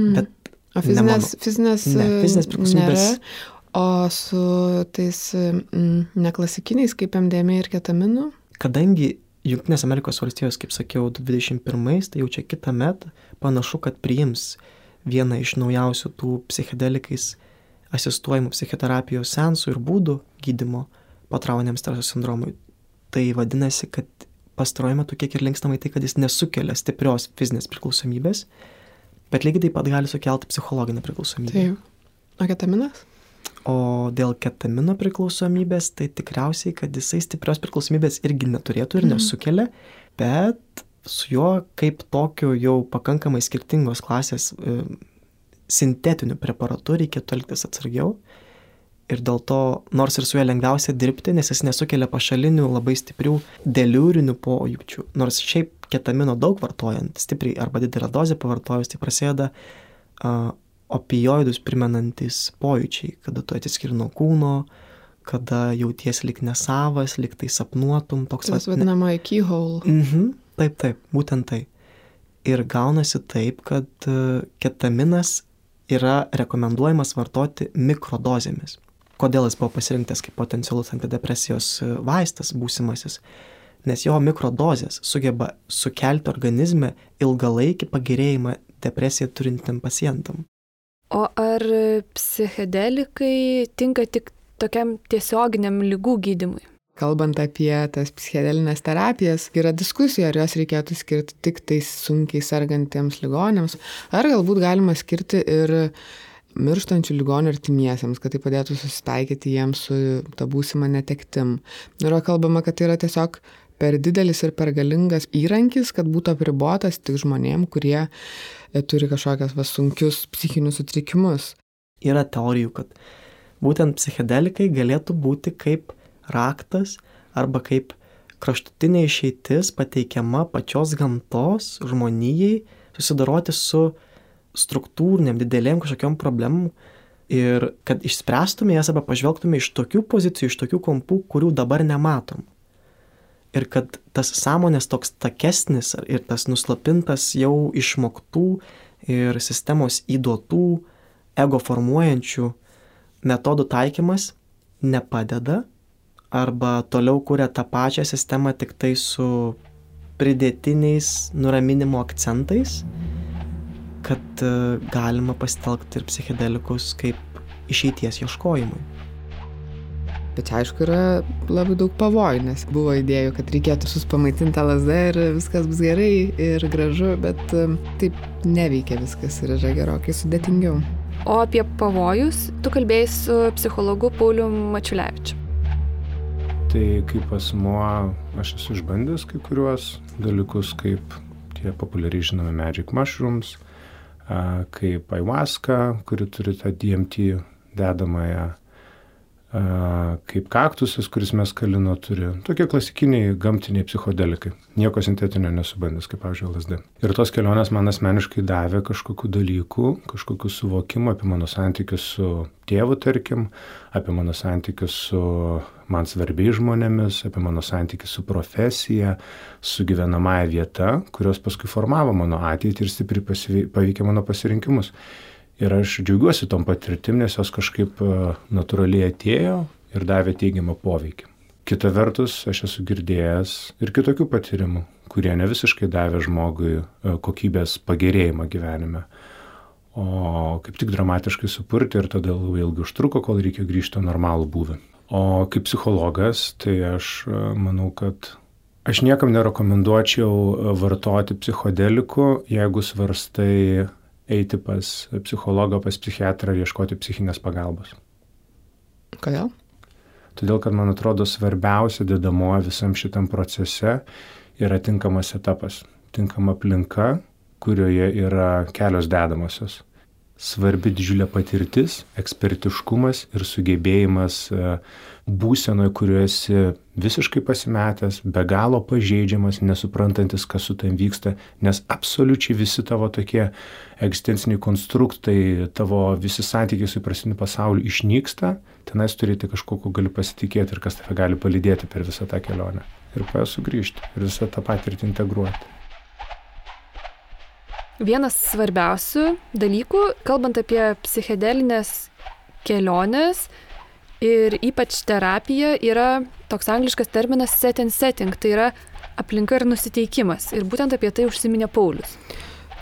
S4: Mm. Bet
S2: O fizinės, fizinės,
S4: Ne, fizinės priklausomybės.
S2: nėra, o su tais mm, neklasikiniais kaip MDMA ir ketaminų,
S4: Kadangi Junktinės Amerikos valstijos, kaip sakiau, 21, tai jau čia kitą metą panašu, kad priims vieną iš naujausių tų psichedelikais asistuojamų psichoterapijos sensų ir būdų gydimo potrauminiam streso sindromui. Tai vadinasi, kad pastaruoju metu kiek ir linkstamai tai, kad jis nesukelia stiprios fizinės priklausomybės, bet lygiai taip pat gali sukelti psichologinę priklausomybę.
S2: tai o ketaminas?
S4: O dėl ketamino priklausomybės, tai tikriausiai, kad jisai stiprios priklausomybės irgi neturėtų ir
S2: Mhm.
S4: nesukelia, bet su juo kaip tokiu jau pakankamai skirtingos klasės e, sintetiniu preparatu reikėtų elgtis atsargiau. Ir dėl to, nors ir su juo lengviausia dirbti, nes jis nesukelia pašalinių labai stiprių deliurinių pojūčių. Nors šiaip ketamino daug vartojant, stipriai arba didelę dozę pavartojus, tai prasideda uh, opioidus primenantis pojūčiai, kada tu atsiskiri nuo kūno, kada jauties lik nesavas, lik tai sapnuotum, toks
S2: Tas
S4: vat ne-
S2: keyhole.
S4: Mhm, taip, taip, būtent tai. Ir gaunasi taip, kad e, ketaminas yra rekomenduojamas vartoti mikrodozėmis. Kodėl jis buvo pasirinktas kaip potencialus antidepresijos e, vaistas būsimasis? Nes jo mikrodozės sugeba sukelti organizme ilgalaikį pagerėjimą depresiją turintiem pacientam.
S3: O ar psichedelikai tinka tik tokiam tiesioginiam lygų gydimui?
S2: Kalbant apie tas psichedelinės terapijas, yra diskusija, ar jos reikėtų skirti tik tais sunkiai sergantiems ligonėms, ar galbūt galima skirti ir mirštančių ligonių artimiesiems, kad tai padėtų susitaikyti jiems su ta būsima netektim. Yra kalbama, kad tai yra tiesiog per didelis ir per galingas įrankis, kad būtų apribotas tik žmonėm, kurie e, turi kažkokias va, sunkius psichinius sutrikimus.
S4: Yra teorijų, kad būtent psichedelikai galėtų būti kaip raktas arba kaip kraštutinė išeitis pateikiama pačios gamtos žmonijai susidoroti su struktūriniam didelėm kažkokiam problemom ir kad išspręstume jas arba pažvelgtume iš tokių pozicijų, iš tokių kampų, kurių dabar nematom. Ir kad tas sąmonės toks takesnis ir tas nuslapintas jau išmoktų ir sistemos įduotų, ego formuojančių metodų taikymas nepadeda arba toliau kuria tą pačią sistemą tik tai su pridėtiniais nuraminimo akcentais, kad e, galima pasitelkti ir psichedelikus kaip išeities ieškojimui.
S2: Bet čia aišku yra labai daug pavojų, nes buvo idėjų, kad reikėtų suspamaitinti LSD ir viskas bus gerai ir gražu, bet taip neveikia viskas ir yra gerokai sudėtingiau.
S3: O apie pavojus tu kalbėjai su psichologu Pauliu Mačiulevičiu.
S1: Tai kaip asmuo, aš esu išbandęs kai kuriuos dalykus, kaip tie populiariai žinomi magic mushrooms, a, kaip ayahuasca, kuri turi tą DMT dedamąją, kaip kaktusas, kuris meskalino turi. Tokie klasikiniai gamtiniai psichodelikai. Nieko sintetinio nesubandęs, kaip, pavyzdžiui, LSD. Ir tos kelionės man asmeniškai davė kažkokių dalykų, kažkokių suvokimų apie mano santykius su tėvu, tarkim, apie mano santykius su man svarbiais žmonėmis, apie mano santykius su profesija, su gyvenamąją vieta, kurios paskui formavo mano ateitį ir stipriai paveikė mano pasirinkimus. Ir aš džiaugiuosi tom patirtim, nes jos kažkaip e, natūraliai atėjo ir davė teigiamą poveikį. Kita vertus, aš esu girdėjęs ir kitokių patyrimų, kurie ne visiškai davė žmogui e, kokybės pagerėjimą gyvenime, o kaip tik dramatiškai supurti ir tada labai ilgai užtruko, kol reikėjo grįžti normalų būvį. O kaip psichologas, tai aš e, manau, kad aš niekam nerekomenduočiau vartoti psichodelikų, jeigu svarstai eiti pas psichologą, pas psichiatrą ir ieškoti psichinės pagalbos.
S2: Kodėl?
S1: Todėl, kad man atrodo svarbiausia dedamoji visam šitam procese yra tinkamas etapas, tinkama aplinka, kurioje yra kelios dedamosios. Svarbi didžiulė patirtis, ekspertiškumas ir sugebėjimas e, būsenoje, kurioje esi visiškai pasimetęs, be galo pažeidžiamas, nesuprantantis, kas su tam vyksta, nes absoliučiai visi tavo tokie egzistenciniai konstruktai, tavo visi santykiai su įprastiniu pasauliu išnyksta, tenais turėti kažko, ko gali pasitikėti ir kas tave gali palydėti per visą tą kelionę. Ir po ją sugrįžti ir visą tą patirtį integruoti.
S3: Vienas svarbiausių dalykų, kalbant apie psichedelinės kelionės ir ypač terapiją, yra toks angliškas terminas set and setting, tai yra aplinka ir nusiteikimas. Ir būtent apie tai užsiminė Paulius.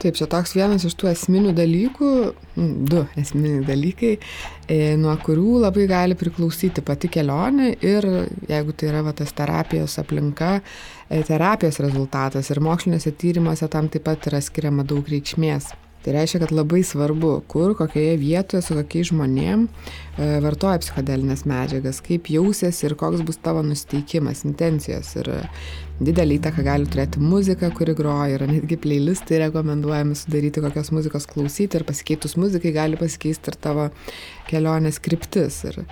S2: Taip, čia toks vienas iš tų esminių dalykų, du esminiai dalykai, e, nuo kurių labai gali priklausyti pati kelionė ir jeigu tai yra va, tas terapijos aplinka, terapijos rezultatas ir mokslinėse tyrimuose tam taip pat yra skiriama daug reikšmės. Tai reiškia, kad labai svarbu, kur, kokioje vietoje, su kokiais žmonėm e, vartoja psichodelinės medžiagas, kaip jausiesi ir koks bus tavo nusiteikimas, intencijos. Ir didelį įtaką gali turėti muzika, kuri groja, yra netgi playlistai rekomenduojami sudaryti, kokios muzikos klausyti ir pasikeitus muzikai gali pasikeisti ir tavo kelionės kryptis. Ir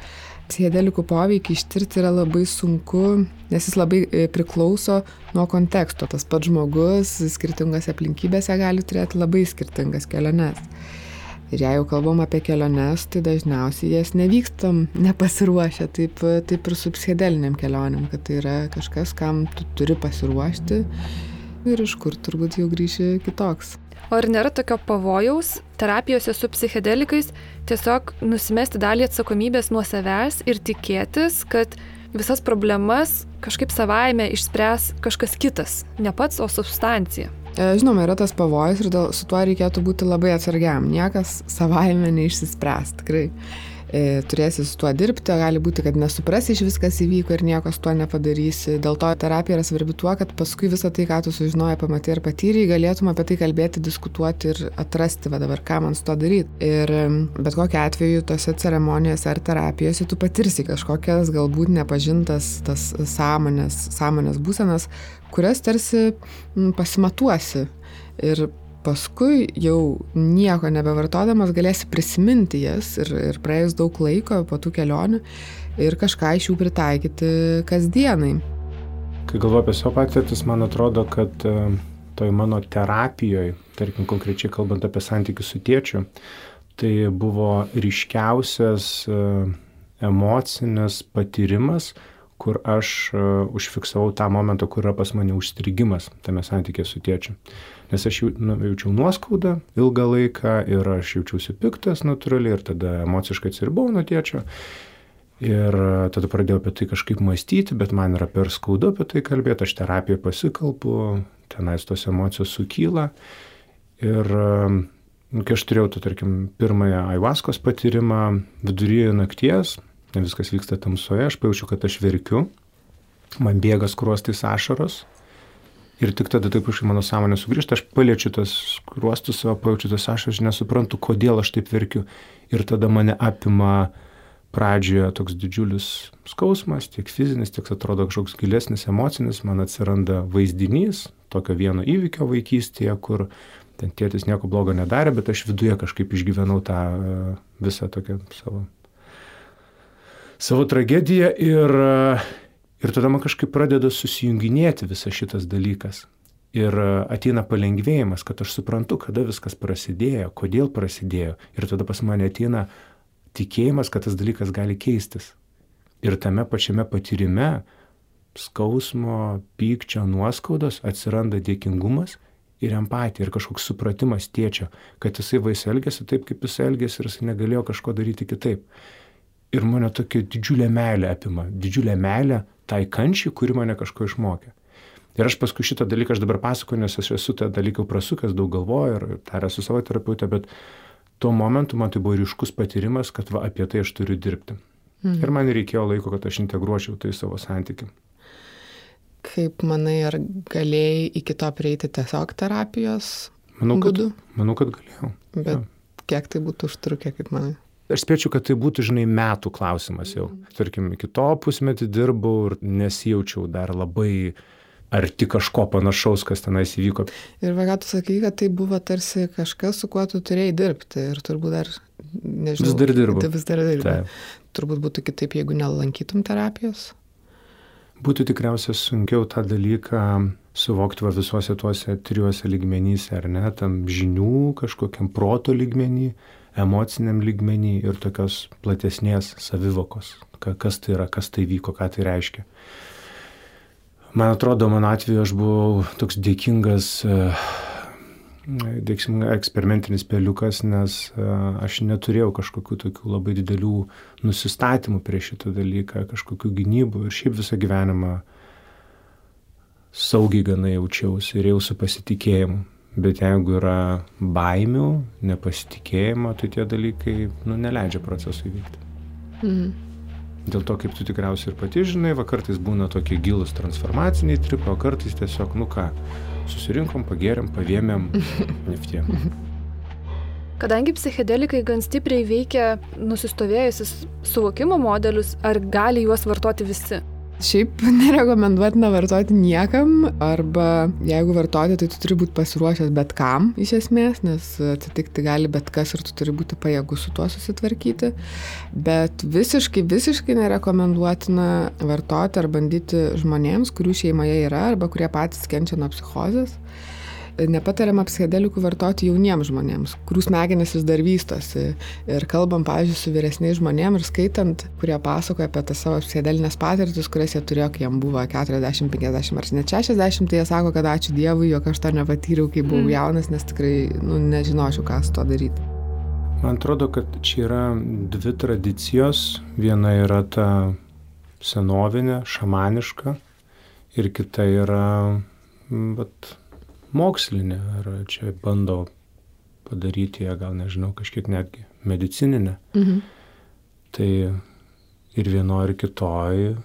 S2: psichedelikų poveikį ištirti yra labai sunku, nes jis labai e, priklauso nuo konteksto. Tas pats žmogus skirtingose aplinkybėse gali turėti labai skirtingas keliones. Ir jei jau kalbam apie keliones, tai dažniausiai jas nevykstam nepasiruošę, taip, taip ir su psichedeliniam kelionėm, kad tai yra kažkas, kam tu turi pasiruošti ir iš kur turbūt jau grįši kitoks.
S3: O ar nėra tokio pavojaus terapijose su psichedelikais tiesiog nusimesti dalį atsakomybės nuo savęs ir tikėtis, kad visas problemas kažkaip savaime išspręs kažkas kitas, ne pats, o substancija?
S2: E, žinoma, yra tas pavojus ir dėl, su tuo reikėtų būti labai atsargiam. Niekas savaime neišsispręs, tikrai. E, turėsi su tuo dirbti, gali būti, kad nesuprasi iš viskas įvyko ir nieko su tuo nepadarysi. Dėl to terapija yra svarbi tuo, kad paskui visą tai, ką tu sužinojai, pamatai ir patyrei, galėtum apie tai kalbėti, diskutuoti ir atrasti, va dabar ką man su to daryti. Ir bet kokiu atveju tose ceremonijose ar terapijose tu patirsi kažkokias galbūt nepažintas tas sąmonės, sąmonės būsenas, kurias tarsi pasimatuosi. Ir paskui jau nieko nebevartodamas galėsi prisiminti jas ir, ir praėjus daug laiko po tų kelionių ir kažką iš jų pritaikyti kasdienai.
S1: Kai galvoju apie savo patirtis, man atrodo, kad e, toj mano terapijoje, tarkim konkrečiai kalbant apie santykius su tėčiu, tai buvo ryškiausias e, emocinis patyrimas, kur aš uh, užfiksavau tą momentą, kur yra pas mane užstrigimas tame santykė su tėčiu nes aš jau, nu, jaučiau nuoskaudą ilgą laiką ir aš jaučiausi piktas natūraliai ir tada emociškai atsiribau nuo tėčio. Ir tada pradėjau apie tai kažkaip mąstyti, bet man yra per skaudu apie tai kalbėti, aš terapiją pasikalbu, tenais tos emocijos sukyla. Ir nu, kai aš turėjau, tu, tarkim, pirmąją aivaskos patyrimą viduryje nakties, viskas vyksta tamsoje, aš pajaučiu, kad aš verkiu, man bėga skruostais ašaros, Ir tik tada taip iš mano sąmonė sugrįžta, aš paliečiu tas kruostus savo, pajaučiu tas aš, aš nesuprantu, kodėl aš taip verkiu. Ir tada mane apima pradžioje toks didžiulis skausmas, tiek fizinis, tiek atrodo kažkoks gilesnis emocinis, man atsiranda vaizdinys tokio vieno įvykio vaikystėje, kur ten tėtis nieko blogo nedarė, bet aš viduje kažkaip išgyvenau tą visą tokią savo, savo tragediją ir Ir tada man kažkaip pradeda susijunginėti visas šitas dalykas. Ir e, ateina palengvėjimas, kad aš suprantu, kada viskas prasidėjo, kodėl prasidėjo. Ir tada pas mane ateina tikėjimas, kad tas dalykas gali keistis. Ir tame pačiame patyrime skausmo, pykčio, nuoskaudos atsiranda dėkingumas ir empatija ir kažkoks supratimas tėčio, kad jisai vaisiai elgėsi taip, kaip jis elgėsi ir jisai negalėjo kažko daryti kitaip. Ir mane tokia didžiulė meilė apima, didžiulė meilė tai kančiai, kuri mane kažko išmokė. Ir aš paskui šitą dalyką aš dabar pasakoju, nes aš esu tą dalyką prasukęs, daug galvoju ir tarę su savo terapeutė, bet tuo momentu man tai buvo ryškus patyrimas, kad va, apie tai aš turiu dirbti. Mhm. Ir man reikėjo laiko, kad aš integruočiau tai savo santykių.
S2: Kaip manai, ar galėjai iki to prieiti tiesiog terapijos
S1: manau, kad,
S2: būdu?
S1: Manau, kad galėjau.
S2: Bet ja. kiek tai būtų užtrukę, kaip manai?
S1: Aš spėčiau, kad tai būtų, žinai, metų klausimas jau. Tarkim, iki to pusmetį dirbau ir nesijaučiau dar labai arti kažko panašaus, kas tenais įvyko.
S2: Ir va, ką tu sakai, kad tai buvo tarsi kažkas, su kuo tu turėjai dirbti ir turbūt dar, nežinau.
S1: Vis dar dirbu.
S2: Tai vis dar dirbu. Turbūt būtų kitaip, jeigu nelankytum terapijos.
S1: Būtų tikriausiai sunkiau tą dalyką suvokti va visuose tuose trijuose lygmenyse, ar ne, tam žinių, kažkokiam proto lygmenį, emociniam lygmenį ir tokios platesnės savivokos, kas tai yra, kas tai vyko, ką tai reiškia. Man atrodo, mano atveju aš buvau toks dėkingas e, dėksim, eksperimentinis peliukas, nes aš neturėjau kažkokių tokių labai didelių nusistatymų prieš šitą dalyką, kažkokių gynybų ir šiaip visą gyvenimą saugiai gana jaučiausi ir jau su pasitikėjimu. Bet jeigu yra baimių, nepasitikėjimo, tai tie dalykai nu, neleidžia procesui vykti. Mhm. Dėl to, kaip tu tikriausiai ir pati žinai, va kartais būna tokie gilus transformaciniai tripai, o kartais tiesiog, nu ką, susirinkom, pagėrėm, pavėmėm, neftiem.
S3: Kadangi psichedelikai gan stipriai veikia nusistovėjusius suvokimo modelius, ar gali juos vartoti visi?
S2: Šiaip nerekomenduotina vartoti niekam, arba jeigu vartoti, tai tu turi būti pasiruošęs bet kam iš esmės, nes atsitikti gali bet kas ir tu turi būti pajėgus su tuo susitvarkyti. Bet visiškai, visiškai nerekomenduotina vartoti ar bandyti žmonėms, kurių šeimoje yra, arba kurie patys kenčia nuo psichozės nepatariama psichedelikų vartoti jauniems žmonėms, kurių smegenys vis dar vystosi. Ir kalbam, pavyzdžiui, su vyresniais žmonėmis ir skaitant, kurie pasakoja apie tas savo psichedelinės patirtis, kurias jie turėjo, kai jam buvo 40, 50 ar net 60, tai jie sako, kad ačiū Dievui, jog aš to nepatyriau, kai buvau mm. jaunas, nes tikrai nu, nežinočiau, ką su to daryti.
S1: Man atrodo, kad čia yra dvi tradicijos. Viena yra ta senovinė, šamaniška ir kita yra, bet mokslinė, ar čia bando padaryti ją, gal nežinau, kažkiek netgi medicininę. Mhm. Tai ir vienoje, ir kitoje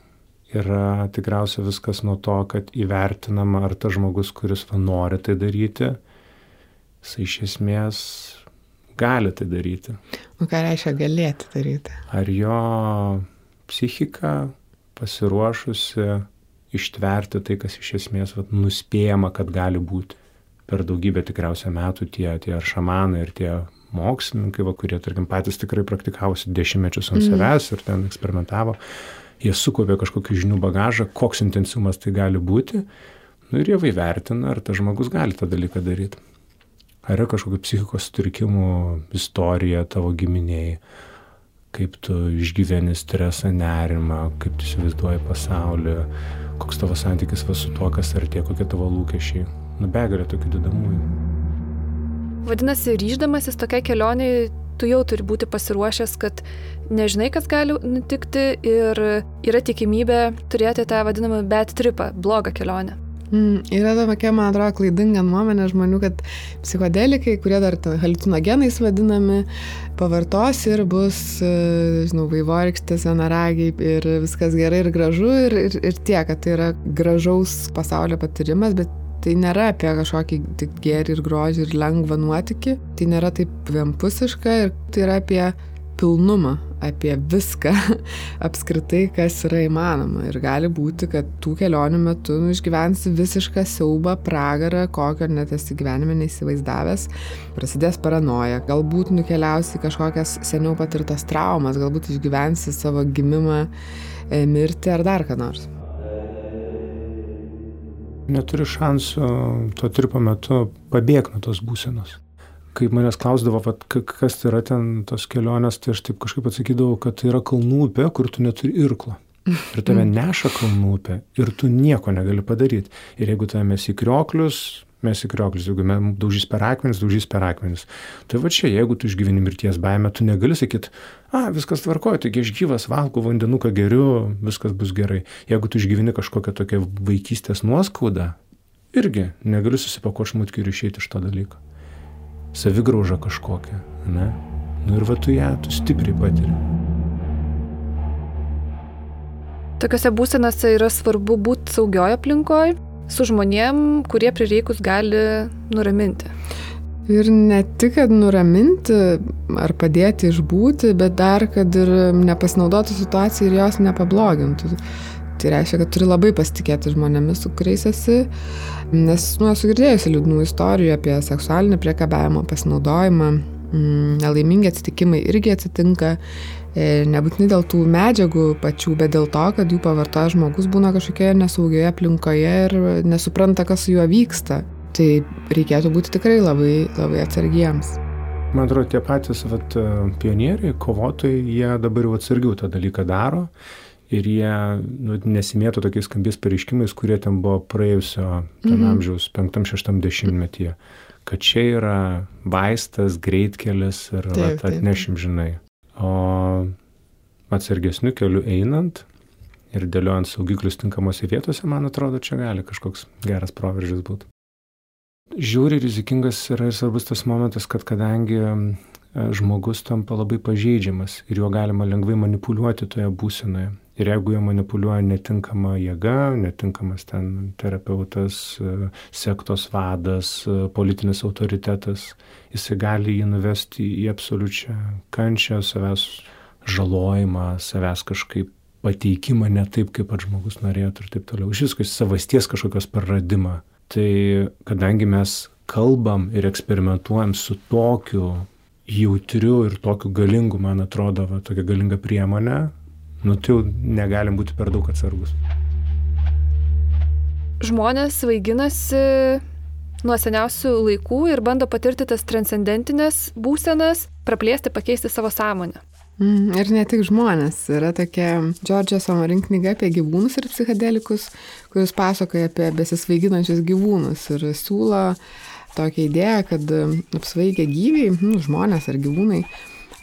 S1: yra tikriausiai viskas nuo to, kad įvertinama, ar tas žmogus, kuris nori tai daryti, jis iš esmės gali tai daryti.
S2: O ką reiškia galėti daryti?
S1: Ar jo psichika pasiruošusi ištverti tai, kas iš esmės vat, nuspėjama, kad gali būti. Per daugybę tikriausiai metų tie, tie ar šamanai, ir tie mokslininkai, va, kurie, tarkim, patys tikrai praktikavosi dešimtmečius ant mm. savęs ir ten eksperimentavo, jie sukopė kažkokį žinių bagažą, koks intensyvumas tai gali būti, nu, ir jie įvertina, ar tas žmogus gali tą dalyką daryti. Ar yra kažkokių psichikos sutrikimų istorija tavo giminiai, kaip tu išgyveni stresą, nerimą, kaip tu įsivaizduoji pasaulį, koks tavo santykis va su tuo, kas artė, kokie tavo lūkesčiai. Nu, begalė tokių dedamųjų.
S3: Vadinasi, ryždamasis tokia kelionė, tu jau turi būti pasiruošęs, kad nežinai, kas gali nutikti ir yra tikimybė turėti tą vadinamą bad tripą, blogą kelionę.
S2: Mm, yra tokia, man atrodo, klaidinga nuomonė žmonių, kad psichodelikai, kurie dar halucinogenais vadinami, pavartos ir bus, e, žinau, vaivorykštės, vienaragiai ir viskas gerai ir gražu ir, ir, ir tiek, kad tai yra gražaus pasaulio patyrimas, bet tai nėra apie kažkokį tik gėrį ir grožį ir lengvą nuotikį, tai nėra taip vienpusiška ir tai yra apie pilnumą, apie viską apskritai, kas yra įmanoma. Ir gali būti, kad tų kelionių metu nu, išgyvensi visišką siaubą, pragarą, kokio net esi gyvenime neįsivaizdavęs, prasidės paranoja, galbūt nukeliausi kažkokias seniau patirtas traumas, galbūt išgyvensi savo gimimą, e, mirtį ar dar ką nors.
S1: Neturi šansų to tripo metu pabėgti nuo tos būsenos kai manęs klausdavo, vat, kas tai yra ten tos kelionės, tai aš taip kažkaip atsakydavau, kad tai yra kalnų upė, kur tu neturi irklo. Ir tave neša kalnų upė ir tu nieko negali padaryti. Ir jeigu tave mes į krioklius, mes į krioklius, jeigu mes daužys per akmenis, daužys per akmenis. Tai va čia, jeigu tu išgyveni mirties baimę, tu negali sakyti, a, viskas tvarkoja, taigi aš gyvas, valgau vandenuką geriu, viskas bus gerai. Jeigu tu išgyveni kažkokią tokią vaikystės nuoskaudą, irgi negali susipakuoti šmutkių ir išeiti iš to dalyko savigraužą kažkokią, ne? Nu ir va tu ją, tu stipriai patiri.
S3: Tokiose būsenose yra svarbu būti saugioje aplinkoje, su žmonėm, kurie prireikus gali nuraminti.
S2: Ir ne tik, kad nuraminti ar padėti išbūti, bet dar, kad ir nepasinaudotų situaciją ir jos nepablogintų. Tai reiškia, kad turi labai pasitikėti žmonėmis, su kuriais esi, nes, nu, esu girdėjusi liūdnų istorijų apie seksualinį priekabiavimą, pasinaudojimą, mm, nelaimingi atsitikimai irgi atsitinka, e, nebūtinai dėl tų medžiagų pačių, bet dėl to, kad jų pavartoja žmogus būna kažkokioje nesaugioje aplinkoje ir nesupranta, kas su juo vyksta. Tai reikėtų būti tikrai labai, labai atsargiems.
S1: Man atrodo, tie patys vat, pionieriai, kovotojai, jie dabar jau atsargiau tą dalyką daro ir jie nu, nesimėto tokiais skambiais pareiškimais, kurie ten buvo praėjusio ten mhm. amžiaus penktam, šeštam dešimtmetyje kad čia yra vaistas, greitkelis ir
S2: Taip,
S1: vat, atnešim, žinai. O atsargesniu keliu einant ir dėliojant saugiklius tinkamose vietose, man atrodo, čia gali kažkoks geras proveržis būti. Žiūri rizikingas yra ir svarbus tas momentas, kad kadangi žmogus tampa labai pažeidžiamas ir juo galima lengvai manipuliuoti toje būsenoje. Ir jeigu jo manipuliuoja netinkama jėga, netinkamas ten terapeutas, e, sektos vadas, e, politinis autoritetas, jisai gali jį nuvesti į absoliučią kančią, savęs žalojimą, savęs kažkaip pateikimą ne taip, kaip pats žmogus norėtų ir taip toliau. Iš visko savasties kažkokios praradimą. Tai kadangi mes kalbam ir eksperimentuojam su tokiu jautriu ir tokiu galingu, man atrodo, va, tokia galinga priemonė, nu tai jau negalim būti per daug atsargus.
S3: Žmonės svaiginasi nuo seniausių laikų ir bando patirti tas transcendentinės būsenas, praplėsti, pakeisti savo sąmonę.
S2: Mm, ir ne tik žmonės. Yra tokia Džordžio Somarin knyga apie gyvūnus ir psichedelikus, kuris pasakoja apie besisvaiginančius gyvūnus ir siūlo tokią idėją, kad apsvaigę gyviai, nu, žmonės ar gyvūnai,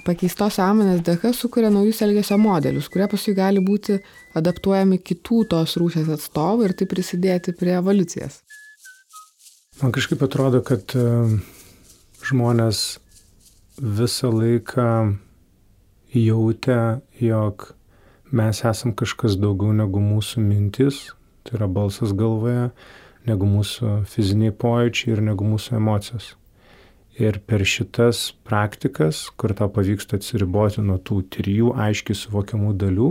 S2: pakeistos sąmonės dėka sukuria naujus elgesio modelius, kurie paskui gali būti adaptuojami kitų tos rūšės atstovų ir taip prisidėti prie evoliucijos.
S1: Man kažkaip atrodo, kad e, žmonės visą laiką jautė, jog mes esam kažkas daugiau negu mūsų mintis, tai yra balsas galvoje, negu mūsų fiziniai pojūčiai ir negu mūsų emocijos. Ir per šitas praktikas, kur tau pavyksta atsiriboti nuo tų trijų aiškiai suvokiamų dalių,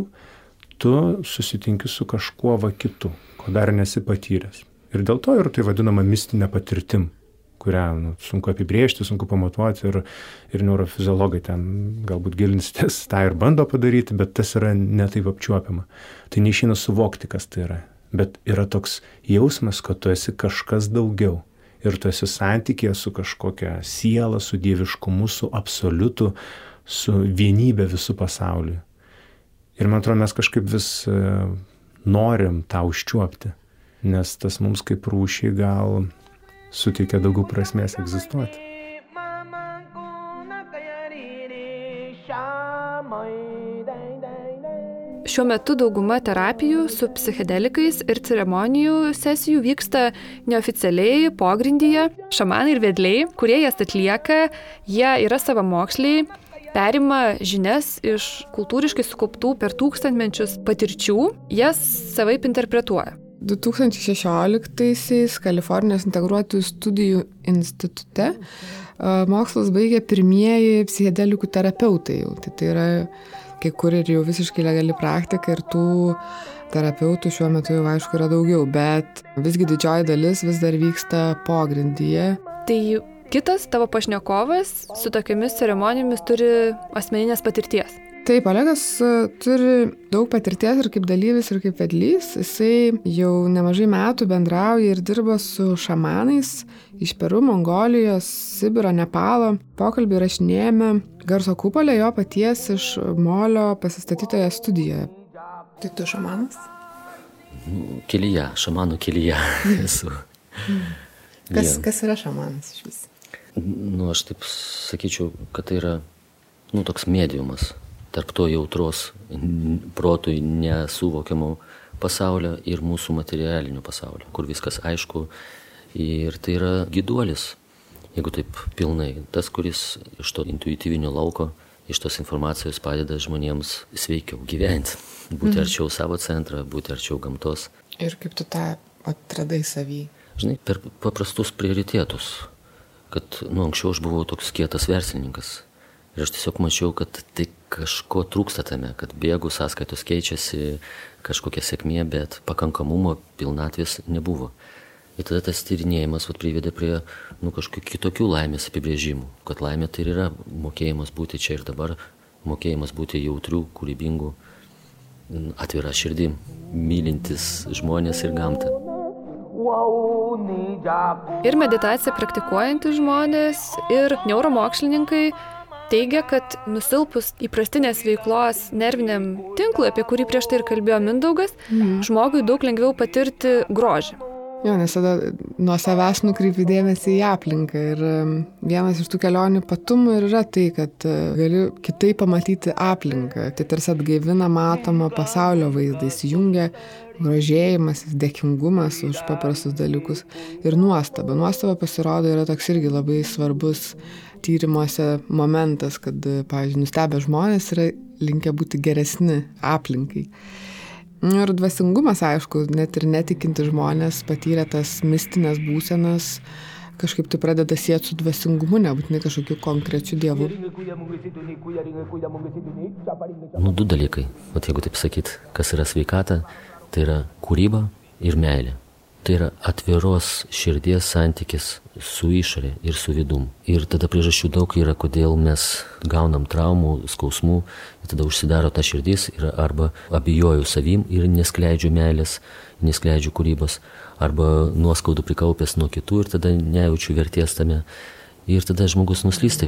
S1: tu susitinki su kažkuo va kitu, ko dar nesi patyręs. Ir dėl to ir tai vadinama mistinė patirtim kurią nu, sunku apibriežti, sunku pamatuoti ir, ir neurofiziologai ten galbūt gilinsitės tą ir bando padaryti, bet tas yra netaip apčiuopiama. Tai neišina suvokti, kas tai yra. Bet yra toks jausmas, kad tu esi kažkas daugiau. Ir tu esi santykėje su kažkokia siela, su dieviškumu, su absoliutu, su vienybė visų pasauliu. Ir man atrodo, mes kažkaip vis e, norim tą užčiuopti, nes tas mums kaip rūšiai gal suteikia daugiau prasmės egzistuoti.
S3: Šiuo metu dauguma terapijų su psichedelikais ir ceremonijų sesijų vyksta neoficialiai, pogrindyje. Šamanai ir vedliai, kurie jas atlieka, jie yra savamoksliai, perima žinias iš kultūriškai sukauptų per tūkstantmečius patirčių, jas savaip interpretuoja.
S2: 2016-aisiais Kalifornijos integruotų studijų institute mokslus baigė pirmieji psichedelikų terapeutai. Tai, tai yra kai kur ir jau visiškai legali praktika ir tų terapeutų šiuo metu jau aišku yra daugiau, bet visgi didžioji dalis vis dar vyksta pogrindyje.
S3: Tai kitas tavo pašnekovas su tokiamis ceremonijomis turi asmeninės patirties.
S2: Taip, Olegas turi daug patirties ir kaip dalyvis, ir kaip vedlys. Jisai jau nemažai metų bendrauja ir dirba su šamanais iš Peru, Mongolijos, Sibiro, Nepalo. Pokalbį rašinėjame garso kupolė jo paties iš Molio pasistatytoje studijoje. Tai tu šamanas?
S7: Kelyje, šamanų kelyje esu.
S2: Kas, kas yra šamanas iš vis?
S7: Nu, aš taip sakyčiau, kad tai yra nu, toks mediumas tarp to jautros protui nesuvokiamo pasaulio ir mūsų materialinio pasaulio, kur viskas aišku. Ir tai yra giduolis, jeigu taip pilnai, tas, kuris iš to intuityvinio lauko, iš tos informacijos padeda žmonėms sveikiau gyventi, būti mhm. arčiau savo centrą, būti arčiau gamtos.
S2: Ir kaip tu tą atradai savį?
S7: Žinai, per paprastus prioritėtus, kad, nu, anksčiau aš buvau toks kietas verslininkas, Ir aš tiesiog mačiau, kad tai kažko trūksta tame, kad bėgų sąskaitos keičiasi, kažkokia sėkmė, bet pakankamumo pilnatvės nebuvo. Ir tada tas tyrinėjimas vat, privedė prie nu, kažkokių kitokių laimės apibrėžimų, kad laimė tai yra mokėjimas būti čia ir dabar, mokėjimas būti jautrių, kūrybingų, atvira širdim, mylintis žmonės ir gamtą.
S3: Ir meditaciją praktikuojantys žmonės, ir neuromokslininkai teigia, kad nusilpus įprastinės veiklos nerviniam tinklui, apie kurį prieš tai ir kalbėjo Mindaugas, mm. žmogui daug lengviau patirti grožį.
S2: Jo, nes tada nuo savęs nukreipi dėmesį į aplinką. Ir vienas iš tų kelionių patumų ir yra tai, kad e, gali kitaip pamatyti aplinką. Tai tarsi atgaivina matomą pasaulio vaizdą, įsijungia grožėjimas, dėkingumas už paprastus dalykus ir nuostaba. Nuostaba pasirodo yra toks irgi labai svarbus tyrimuose momentas, kad, pavyzdžiui, nustebę žmonės yra linkę būti geresni aplinkai. Nu ir dvasingumas, aišku, net ir netikinti žmonės patyrė tas mistinės būsenas, kažkaip tai pradeda sieti su dvasingumu, nebūtinai kažkokiu konkrečiu dievu.
S7: Nu, du dalykai, o jeigu taip sakyt, kas yra sveikata, tai yra kūryba ir meilė. Tai yra atviros širdies santykis su išorė ir su vidum. Ir tada priežasčių daug yra, kodėl mes gaunam traumų, skausmų, tada užsidaro ta širdis ir arba abijoju savim ir neskleidžiu meilės, neskleidžiu kūrybos, arba nuoskaudų prikaupęs nuo kitų ir tada nejaučiu verties tame. Ir tada žmogus nuslysta.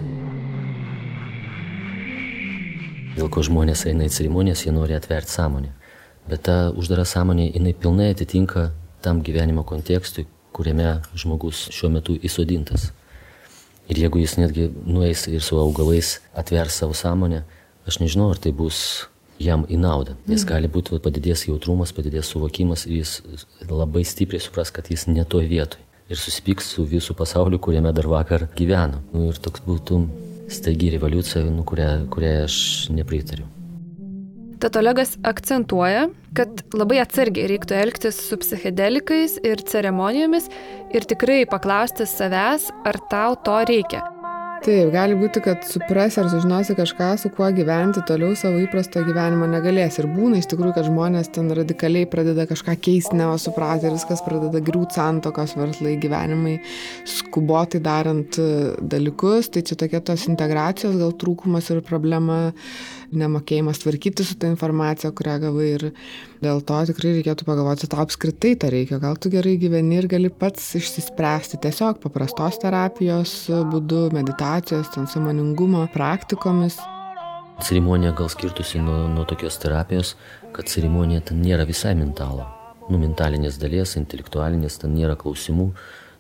S7: Dėl ko žmonės eina į ceremonijas, jie nori atverti sąmonę. Bet ta uždara sąmonė, jinai pilnai atitinka tam gyvenimo kontekstui, kuriame žmogus šiuo metu įsodintas. Ir jeigu jis netgi nueis ir su augalais atvers savo sąmonę, aš nežinau, ar tai bus jam į naudą. Nes gali būti padidės jautrumas, padidės suvokimas ir jis labai stipriai supras, kad jis ne toj vietoj. Ir susipyks su visų pasauliu, kuriame dar vakar gyveno. Nu, ir toks būtų staigi revoliucija, nu, kurią, kurią aš nepritariu.
S3: Tad Olegas akcentuoja, kad labai atsargiai reiktų elgtis su psichedelikais ir ceremonijomis ir tikrai paklausti savęs, ar tau to reikia.
S2: Taip, gali būti, kad suprasi ar sužinosi kažką, su kuo gyventi toliau savo įprasto gyvenimo negalės. Ir būna iš tikrųjų, kad žmonės ten radikaliai pradeda kažką keisti, neosupratę ir viskas pradeda griūt santokos verslai, gyvenimai, skubotai darant dalykus. Tai čia tokia tos integracijos gal trūkumas ir problema nemokėjimas tvarkyti su ta informacija, kurią gavai ir dėl to tikrai reikėtų pagalvoti, tau apskritai to reikia, gal tu gerai gyveni ir gali pats išsispręsti tiesiog paprastos terapijos būdu, meditacijos, ten samoningumo praktikomis.
S7: Ceremonija gal skirtusi nuo, nuo tokios terapijos, kad ceremonija ten nėra visai mentalo. Nu, mentalinės dalies, intelektualinės, ten nėra klausimų,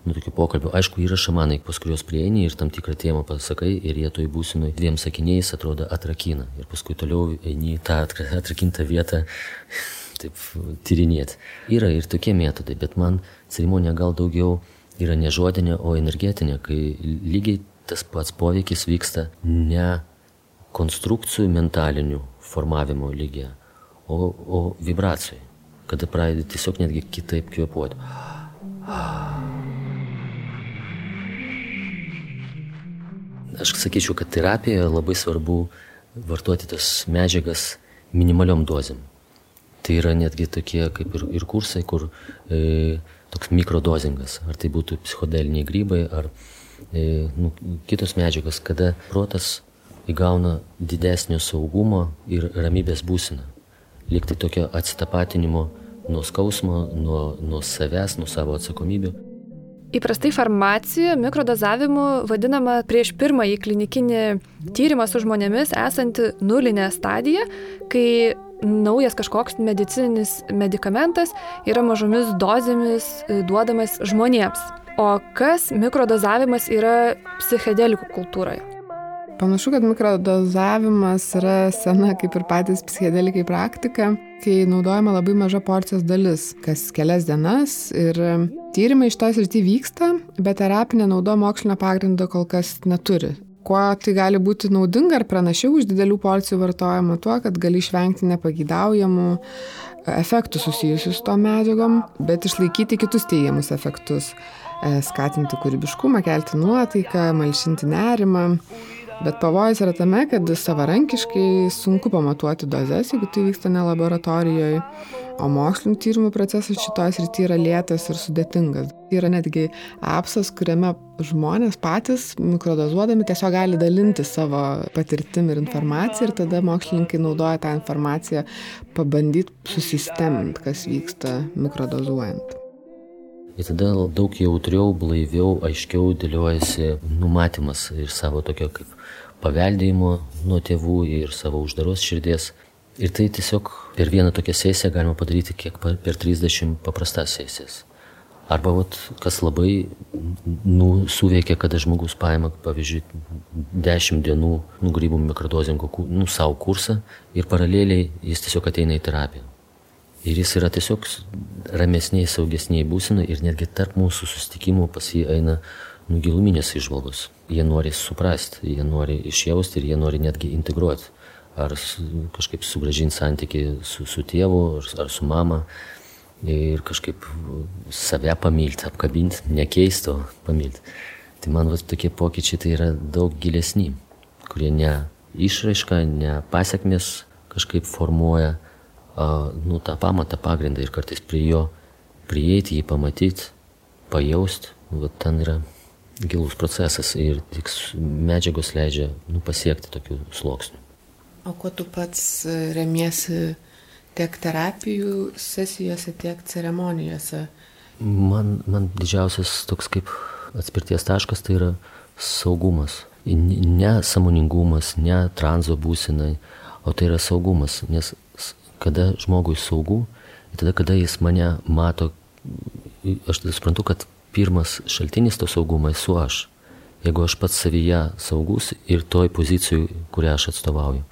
S7: nu, tokių pokalbių. Aišku, yra šamanai, pas kuriuos prieini ir tam tikrą temą pasakai ir jie toj būsinui dviem sakiniais atrodo atrakina. Ir paskui toliau eini tą atrakintą vietą, taip tyrinėti. Yra ir tokie metodai, bet man ceremonija gal daugiau yra ne žodinė, o energetinė, kai lygiai tas pats poveikis vyksta ne konstrukcijų mentalinių formavimo lygiai, o, o vibracijai, kada pradedi tiesiog netgi kitaip kvepuoti. Aš sakyčiau, kad terapijoje labai svarbu vartoti tas medžiagas minimaliom dozėm. Tai yra netgi tokie kaip ir, ir kursai, kur e, toks mikrodozingas, ar tai būtų psichodeliniai grybai, ar e, nu, kitos medžiagos, kada protas įgauna didesnio saugumo ir ramybės būseną. Likti tokio atsitapatinimo nuo skausmo, nuo, nuo savęs, nuo savo atsakomybių.
S3: Įprastai farmacija mikrodozavimu vadinama prieš pirmąjį klinikinį tyrimą su žmonėmis esanti nulinė stadija, kai naujas kažkoks medicininis medikamentas yra mažomis dozėmis e, duodamas žmonėms. O kas mikrodozavimas yra psichedelikų kultūroje?
S2: Panašu, kad mikrodozavimas yra sena kaip ir patys psichedelikai praktika, kai naudojama labai maža porcijos dalis, kas kelias dienas ir tyrimai iš tos rytį vyksta, bet terapinė naudo mokslinio pagrindo kol kas neturi. Kuo tai gali būti naudinga ar pranašiau už didelių porcijų vartojimą tuo, kad gali išvengti nepagydaujamų efektų susijusių su to medžiagom, bet išlaikyti kitus teigiamus efektus - skatinti kūrybiškumą, kelti nuotaiką, malšinti nerimą. Bet pavojus yra tame, kad savarankiškai sunku pamatuoti dozes, jeigu tai vyksta ne laboratorijoje, o mokslinio tyrimų procesas šitoje srityje yra lėtas ir sudėtingas. Yra netgi apsas, kuriame žmonės patys mikrodozuodami tiesiog gali dalinti savo patirtim ir informaciją ir tada mokslininkai naudoja tą informaciją pabandyti susisteminti, kas vyksta mikrodozuojant.
S7: Ir tada daug jautriau, blaiviau, aiškiau dėliojasi numatymas ir savo tokio kaip paveldėjimo nuo tėvų ir savo uždaros širdies. Ir tai tiesiog per vieną tokią sesiją galima padaryti kiek per 30 paprastas sesijas. Arba vat, kas labai nu, suveikia, kada žmogus paima, pavyzdžiui, 10 dienų nu, grybų mikrodozingų nu, savo kursą ir paraleliai jis tiesiog ateina į terapiją. Ir jis yra tiesiog ramesniai, saugesniai būsinai ir netgi tarp mūsų susitikimų pas jį eina giluminės išvalgos. Jie nori suprasti, jie nori išjausti ir jie nori netgi integruoti. Ar kažkaip sugražinti santyki su, su tėvu ar, su mama ir kažkaip save pamilti, apkabinti, nekeisto pamilti. Tai man va, tokie pokyčiai tai yra daug gilesni, kurie ne išraiška, ne pasiekmes kažkaip formuoja a, nu, tą pamatą pagrindą ir kartais prie jo prieiti, jį pamatyti, pajausti, nu, va, ten yra gilus procesas ir tik medžiagos leidžia nu, pasiekti tokių sluoksnių.
S2: O kuo tu pats remiesi tiek terapijų sesijose, tiek ceremonijose?
S7: Man, man didžiausias toks kaip atspirties taškas tai yra saugumas. Ne samoningumas, ne tranzo būsinai, o tai yra saugumas. Nes kada žmogui saugu, tada kada jis mane mato, aš tada suprantu, kad pirmas šaltinis to saugumo esu aš. Jeigu aš pats savyje saugus ir toj pozicijai, kurią aš atstovauju,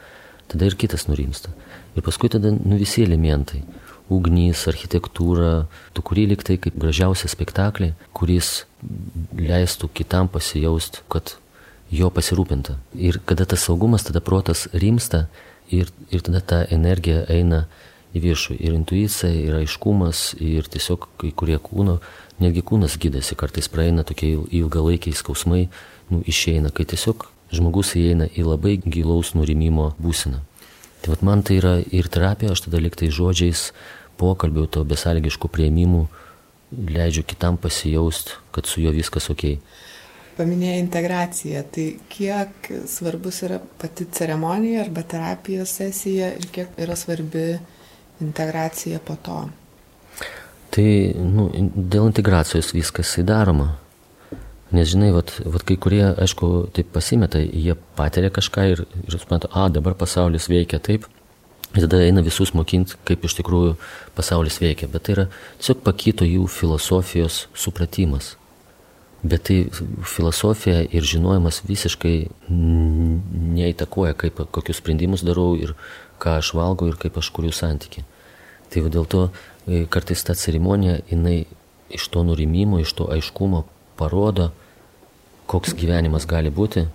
S7: tada ir kitas nurimsta. Ir paskui tada nu visi elementai - ugnys, architektūra, tu kuri liktai kaip gražiausią spektaklį, kuris leistų kitam pasijausti, kad jo pasirūpinta. Ir kada tas saugumas, tada protas rimsta ir, ir tada ta energija eina į viršų. Ir intuicija, ir aiškumas, ir tiesiog kai kurie kūno, netgi kūnas gydasi, kartais praeina tokie ilgalaikiai skausmai, nu, išeina, kai tiesiog žmogus įeina į labai gilaus nurimimo būseną. Tai vat man tai yra ir terapija, aš tada liktai žodžiais, pokalbių, to besalgiškų prieimimų leidžiu kitam pasijaust, kad su juo viskas ok.
S2: Paminėjai integraciją, tai kiek svarbus yra pati ceremonija arba terapijos sesija ir kiek yra svarbi integracija po to?
S7: Tai nu, dėl integracijos viskas įdaroma. Nes žinai, vat, vat kai kurie, aišku, taip pasimeta, jie patiria kažką ir, ir supranta, a, dabar pasaulis veikia taip. Ir tada eina visus mokinti, kaip iš tikrųjų pasaulis veikia. Bet tai yra tiesiog pakito jų filosofijos supratimas. Bet tai filosofija ir žinojimas visiškai neįtakoja, kaip, kokius sprendimus darau ir ką aš valgau ir kaip aš kuriu santyki. Tai dėl to e, kartais ta ceremonija, jinai iš to nurimimo, iš to aiškumo parodo, koks gyvenimas gali būti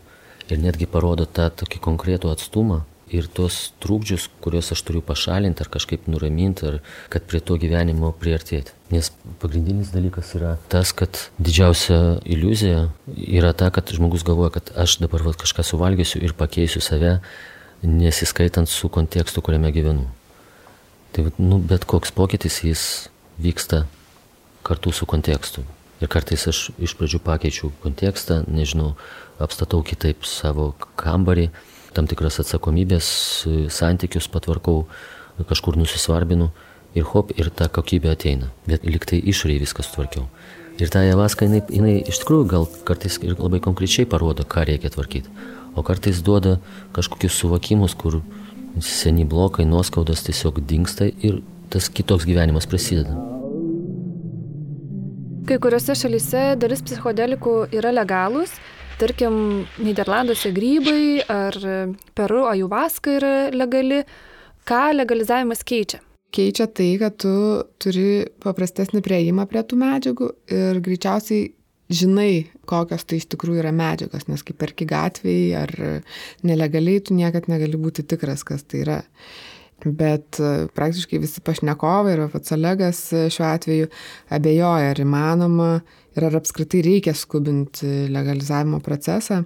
S7: ir netgi parodo tą tokį konkretų atstumą ir tuos trūkdžius, kuriuos aš turiu pašalinti ar kažkaip nuraminti, ar kad prie to gyvenimo priartėti. Nes pagrindinis dalykas yra tas, kad didžiausia iliuzija yra ta, kad žmogus galvoja, kad aš dabar va, kažką suvalgysiu ir pakeisiu save, nesiskaitant su kontekstu, kuriame gyvenu. Tai nu, bet koks pokytis jis vyksta kartu su kontekstu. Ir kartais aš iš pradžių pakeičiau kontekstą, nežinau, apstatau kitaip savo kambarį, tam tikras atsakomybės, santykius patvarkau, kažkur nusisvarbinu ir hop, ir ta kokybė ateina. Bet liktai išoriai viskas tvarkiau. Ir ta javaska, jinai, jinai iš tikrųjų gal kartais ir labai konkrečiai parodo, ką reikia tvarkyti. O kartais duoda kažkokius suvokimus, kur seni blokai, nuoskaudas tiesiog dinksta ir tas kitoks gyvenimas prasideda.
S3: Kai kuriuose šalyse dalis psichodelikų yra legalūs, tarkim, Niderlanduose grybai ar Peru ajuvaska yra legali. Ką legalizavimas keičia?
S2: Keičia tai, kad tu turi paprastesnį prieimą prie tų medžiagų ir greičiausiai žinai, kokios tai iš tikrųjų yra medžiagos, nes kaip perki gatvėje ar nelegaliai, tu niekad negali būti tikras, kas tai yra bet e, praktiškai visi pašnekovai ir Olegas e, šiuo atveju abejoja, ar įmanoma ir ar apskritai reikia skubinti legalizavimo procesą.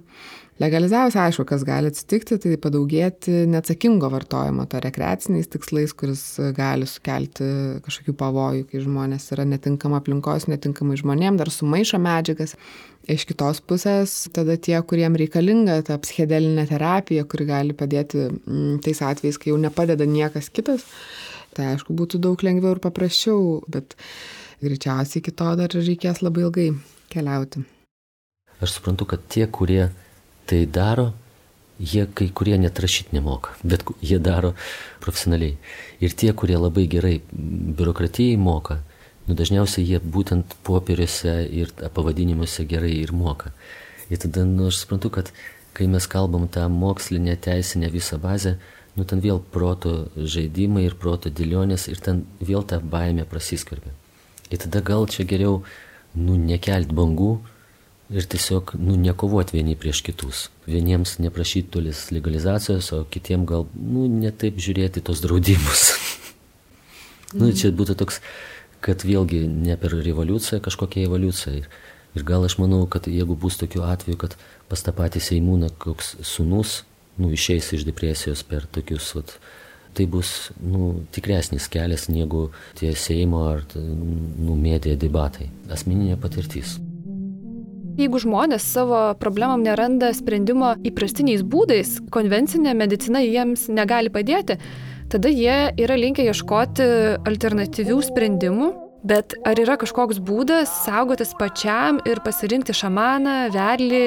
S2: Legalizavus aišku, kas gali atsitikti, tai padaugėti neatsakingo vartojimo to rekreaciniais tikslais, kuris gali sukelti kažkokių pavojų, kai žmonės yra netinkama aplinkos, netinkamai žmonėm, dar sumaišo medžiagas. Iš kitos pusės, tada tie, kuriem reikalinga ta psichedelinė terapija, kuri gali padėti mm, tais atvejais, kai jau nepadeda niekas kitas, tai aišku būtų daug lengviau ir paprasčiau, bet greičiausiai iki to dar reikės labai ilgai keliauti.
S7: Aš suprantu, kad tie, kurie tai daro, jie kai kurie net rašyti nemoka, bet jie daro profesionaliai. Ir tie, kurie labai gerai biurokratijai moka, Nu, dažniausiai jie būtent popieriuose ir pavadinimuose gerai ir moka. Ir tada nu, aš suprantu, kad kai mes kalbam tą mokslinę teisinę visą bazę, nu ten vėl proto žaidimai ir proto dėlionės ir ten vėl ta baimė prasiskarbia. Ir tada gal čia geriau, nu, nekelt bangų ir tiesiog, nu, nekovot vieni prieš kitus. Vieniems neprašyti tolis legalizacijos, o kitiems gal, nu, netaip žiūrėti tos draudimus. nu, čia būtų toks, kad vėlgi ne per revoliuciją kažkokia evoliucija. Ir, ir gal aš manau, kad jeigu bus tokių atvejų, kad pas tą patį Seimūną koks sunus, nu, išeis iš depresijos per tokius, vat, tai bus nu, tikresnis kelias negu tie Seimo ar nu, medija debatai. Asmeninė patirtis.
S3: Jeigu žmonės savo problemam neranda sprendimo įprastiniais būdais, konvencinė medicina jiems negali padėti, tada jie yra linkę ieškoti alternatyvių sprendimų. Bet ar yra kažkoks būdas saugotis pačiam ir pasirinkti šamaną, vedlį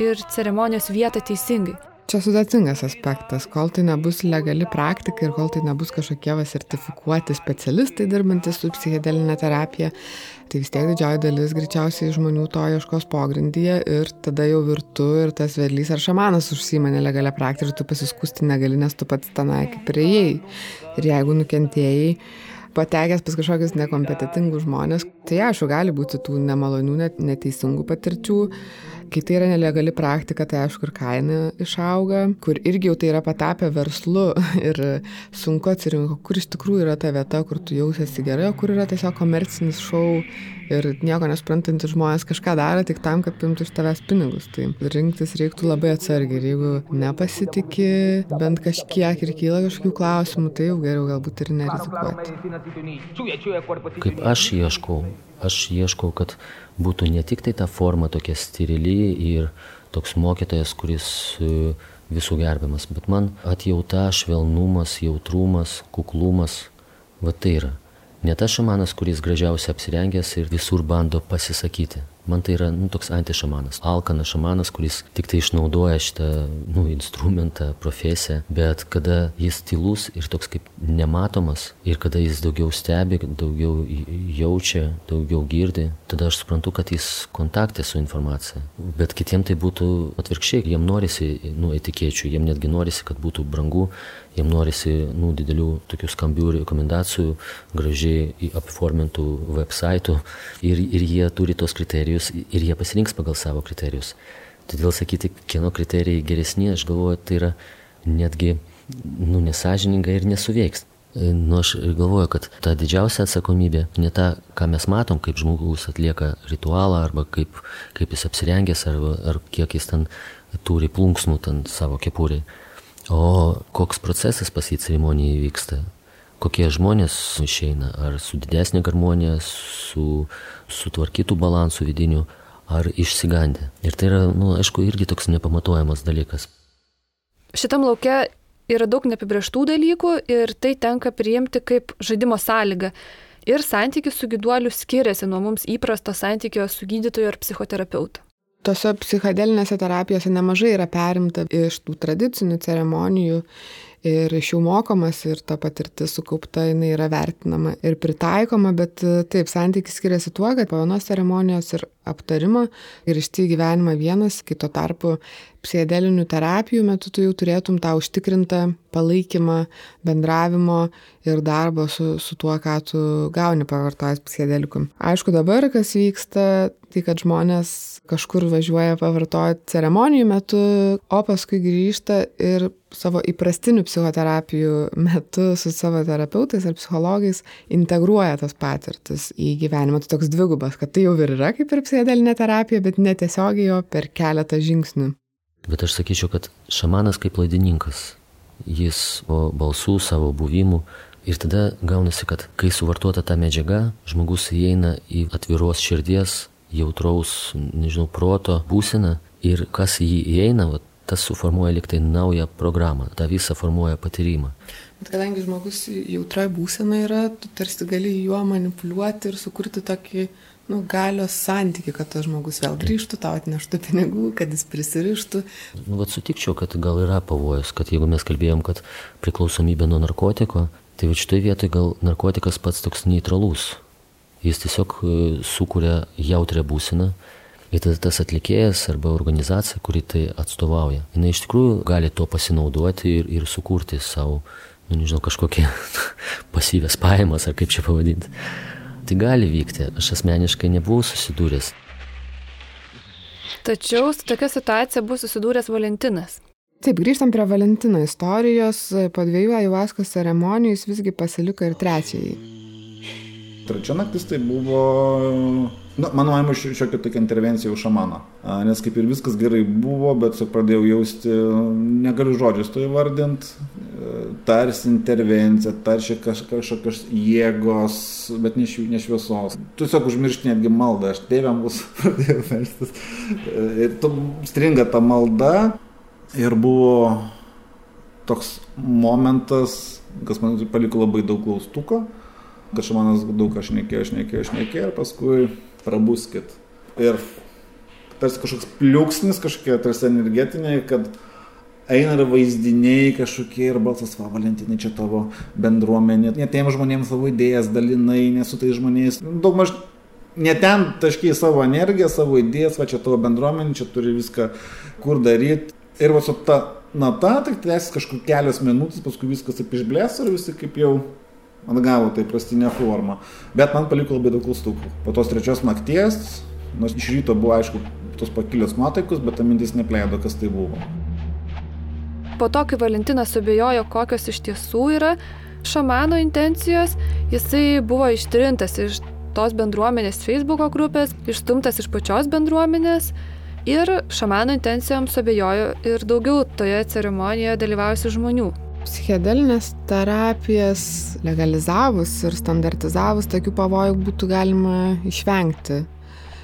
S3: ir ceremonijos vietą teisingai?
S2: Čia sudėtingas aspektas, kol tai nebus legali praktika ir kol tai nebus kažkokie va sertifikuoti specialistai dirbantis su psichedelinė terapija, tai vis tiek didžioji dalis greičiausiai žmonių to ieškos pogrindyje ir tada jau virtu ir tas vedlys ar šamanas užsima nelegalią praktiką ir tu pasiskusti negali, nes tu pats tenai kaip prieėjai. Ir jeigu nukentėjai, patekęs pas kažkokius nekompetitingus žmonės, tai aišku, gali būti tų nemalonių, net neteisingų patirčių, Kai tai yra nelegali praktika, tai aišku ir kaina išauga, kur irgi jau tai yra patapę verslu ir sunku atsirinkti, kur iš tikrųjų yra ta vieta, kur tu jausiesi gerai, o kur yra tiesiog komercinis šou ir nieko nesprantantis žmonės kažką daro tik tam, kad pimtų iš tavęs pinigus. Tai rinktis reiktų labai atsargiai ir jeigu nepasitikė bent kažkiek ir kyla kažkokių klausimų, tai jau geriau galbūt ir nerizikuoti.
S7: Kaip aš ieškau, aš ieškau, kad būtų ne tik tai ta forma tokia sterili ir toks mokytojas, kuris e, visų gerbiamas, bet man atjauta, švelnumas, jautrumas, kuklumas, va tai yra. Ne tas šamanas, kuris gražiausiai apsirengęs ir visur bando pasisakyti. Man tai yra nu, toks antišamanas, alkanas šamanas, kuris tik tai išnaudoja šitą nu, instrumentą, profesiją, bet kada jis tylus ir toks kaip nematomas ir kada jis daugiau stebi, daugiau jaučia, daugiau girdi, tada aš suprantu, kad jis kontaktė su informacija. Bet kitiems tai būtų atvirkščiai, jiem norisi nu, etikėčių, jiem netgi norisi, kad būtų brangu, jiem norisi nu, didelių tokių skambių rekomendacijų, gražiai apiformintų websaitų ir, ir jie turi tos kriterijus ir jie pasirinks pagal savo kriterijus. Todėl sakyti, kieno kriterijai geresni, aš galvoju, tai yra netgi nu, nesažininga ir nesuveiks. Nu, aš galvoju, kad ta didžiausia atsakomybė ne ta, ką mes matom, kaip žmogus atlieka ritualą, arba kaip, kaip jis apsirengęs, arba ar kiek jis ten turi plunksmų ten savo kepūriai O koks procesas pas jį ceremonijai vyksta? Kokie žmonės išeina? Ar su didesnė harmonija, su sutvarkytų balansų vidiniu, ar išsigandę? Ir tai yra, nu, aišku, irgi toks nepamatuojamas dalykas.
S3: Šitam laukia yra daug neapibrieštų dalykų ir tai tenka priimti kaip žaidimo sąlygą. Ir santykis su gyduoliu skiriasi nuo mums įprasto santykio su gydytoju ar psichoterapeutu.
S2: Tose psichodelinėse terapijose nemažai yra perimta iš tų tradicinių ceremonijų ir iš jų mokomas ir ta patirtis sukaupta jinai yra vertinama ir pritaikoma, bet e, taip, santykis skiriasi tuo, kad po vienos ceremonijos ir aptarimo ir išti gyvenimą vienas, kai tuo tarpu psichedelinių terapijų metu tu jau turėtum tą užtikrintą palaikymą, bendravimo ir darbo su, su tuo, ką tu gauni pavartojęs psichedelikum. Aišku, dabar kas vyksta, tai kad žmonės kažkur važiuoja pavartoti ceremonijų metu, o paskui grįžta ir savo įprastinių psichoterapijų metu su savo terapeutais ar psichologais integruoja tas patirtis į gyvenimą. Tai toks dvigubas, kad tai jau ir yra kaip ir psichedelinė terapija, bet netiesiogiai jo per keletą žingsnių.
S7: Bet aš sakyčiau, kad šamanas kaip laidininkas, jis po balsų savo buvimų Ir tada gaunasi, kad kai suvartota ta medžiaga, žmogus įeina į atviros širdies jautraus, nežinau, proto būseną ir kas į jį įeina, va, tas suformuoja liktai naują programą, tą visą formuoja patyrimą.
S2: Bet kadangi žmogus jautra būsena yra, tu tarsi gali juo manipuliuoti ir sukurti tokį nu, galios santyki, kad tas žmogus vėl grįžtų, tau atneštų pinigų, kad jis prisirištų.
S7: Nu, vat sutikčiau, kad gal yra pavojus, kad jeigu mes kalbėjom, kad priklausomybė nuo narkotiko, tai va šitoje vietoje gal narkotikas pats toks neutralus Jis tiesiog e, sukuria jautrę būseną. Ir tada tas atlikėjas arba organizacija, kuri tai atstovauja, jinai iš tikrųjų gali to pasinaudoti ir, ir sukurti savo, nu, nežinau, kažkokią pasyvės pajamas, ar kaip čia pavadinti. Tai gali vykti. Aš asmeniškai nebuvau susidūręs.
S3: Tačiau su tokia situacija bus susidūręs Valentinas.
S2: Taip, grįžtam prie Valentino istorijos. Po dviejų ajuvaskos ceremonijų jis visgi pasiliko ir trečiąjį.
S5: Trečia naktis tai buvo, na, mano manimo, šiokia tokia intervencija už šamaną. Nes kaip ir viskas gerai buvo, bet pradėjau jausti, negaliu žodžius to įvardinti, tarsi intervencija, tarsi kažkokios jėgos, bet ne, ne šviesos. Tiesiog užmiršti netgi maldą, aš tėvėm bus pradėjau melstis. Ir tu stringa ta malda, Ir buvo toks momentas, kas man paliko labai daug klaustuko, kad šamanas daug aš nekėjau, aš nekėjau, aš nekėjau ir paskui prabuskit. Ir tarsi kažkoks pliūksnis, kažkokie tarsi energetiniai, kad eina ir vaizdiniai kažkokie ir balsas, va, Valentinai, čia tavo bendruomenė, ne tiem žmonėms savo idėjas dalinai, ne su tais žmonėmis, daug maž ne ten taškiai savo energiją, savo idėjas, va čia tavo bendruomenė, čia turi viską kur daryti. Ir va su ta nata, tai tęsis kažkur kelios minutės, paskui viskas taip išblės ir visi kaip jau atgavo tai prastinę formą. Bet man paliko labai daug klaustukų. Po tos trečios nakties, nors iš ryto buvo aišku tos pakilės nuotaikus, bet ta mintis nepleido, kas tai buvo.
S3: Po to, kai Valentinas subejojo, kokios iš tiesų yra šamano intencijos, jisai buvo ištrintas iš tos bendruomenės Facebook'o grupės, išstumtas iš pačios bendruomenės Ir šamano intencijoms abejojo ir daugiau toje ceremonijoje dalyvaujusių žmonių.
S2: Psichedelinės terapijas legalizavus ir standartizavus tokių pavojų būtų galima išvengti.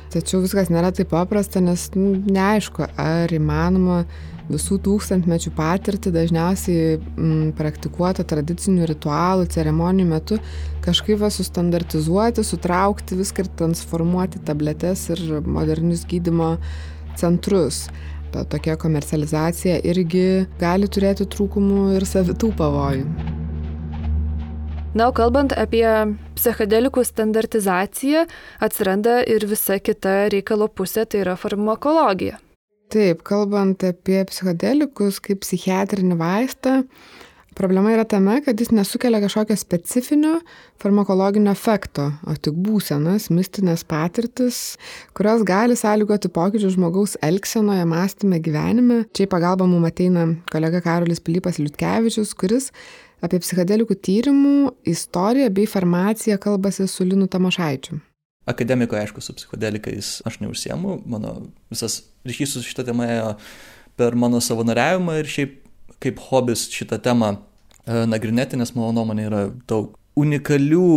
S2: Tačiau viskas nėra taip paprasta, nes nu, neaišku, ar įmanoma visų tūkstantmečių patirtį dažniausiai m, mm, praktikuotą tradicinių ritualų, ceremonijų metu kažkaip sustandartizuoti, sutraukti viską ir transformuoti tabletes ir modernius gydimo centrus. Ta tokia komercializacija irgi gali turėti trūkumų ir savitų pavojų.
S3: Na, o kalbant apie psichedelikų standartizaciją, atsiranda ir visa kita reikalo pusė, tai yra farmakologija.
S2: Taip, kalbant apie psichedelikus kaip psichiatrinį vaistą, Problema yra tame, kad jis nesukelia kažkokio specifinio farmakologinio efekto, o tik būsenas, mistinės patirtis, kurios gali sąlygoti pokyčių žmogaus elgsenoje, mąstymė, gyvenime. Čia į pagalbą mums ateina kolega Karolis Pilypas Liutkevičius, kuris apie psichedelikų tyrimų istoriją bei farmaciją kalbasi su Linu Tamošaičiu.
S6: Akademikoje, aišku, su psichodelikais aš neužsiemu, mano visas ryšys su šitą temą ėjo per mano savanoriavimą ir šiaip kaip hobis šitą temą nagrinėti, nes mano nuomonė yra daug unikalių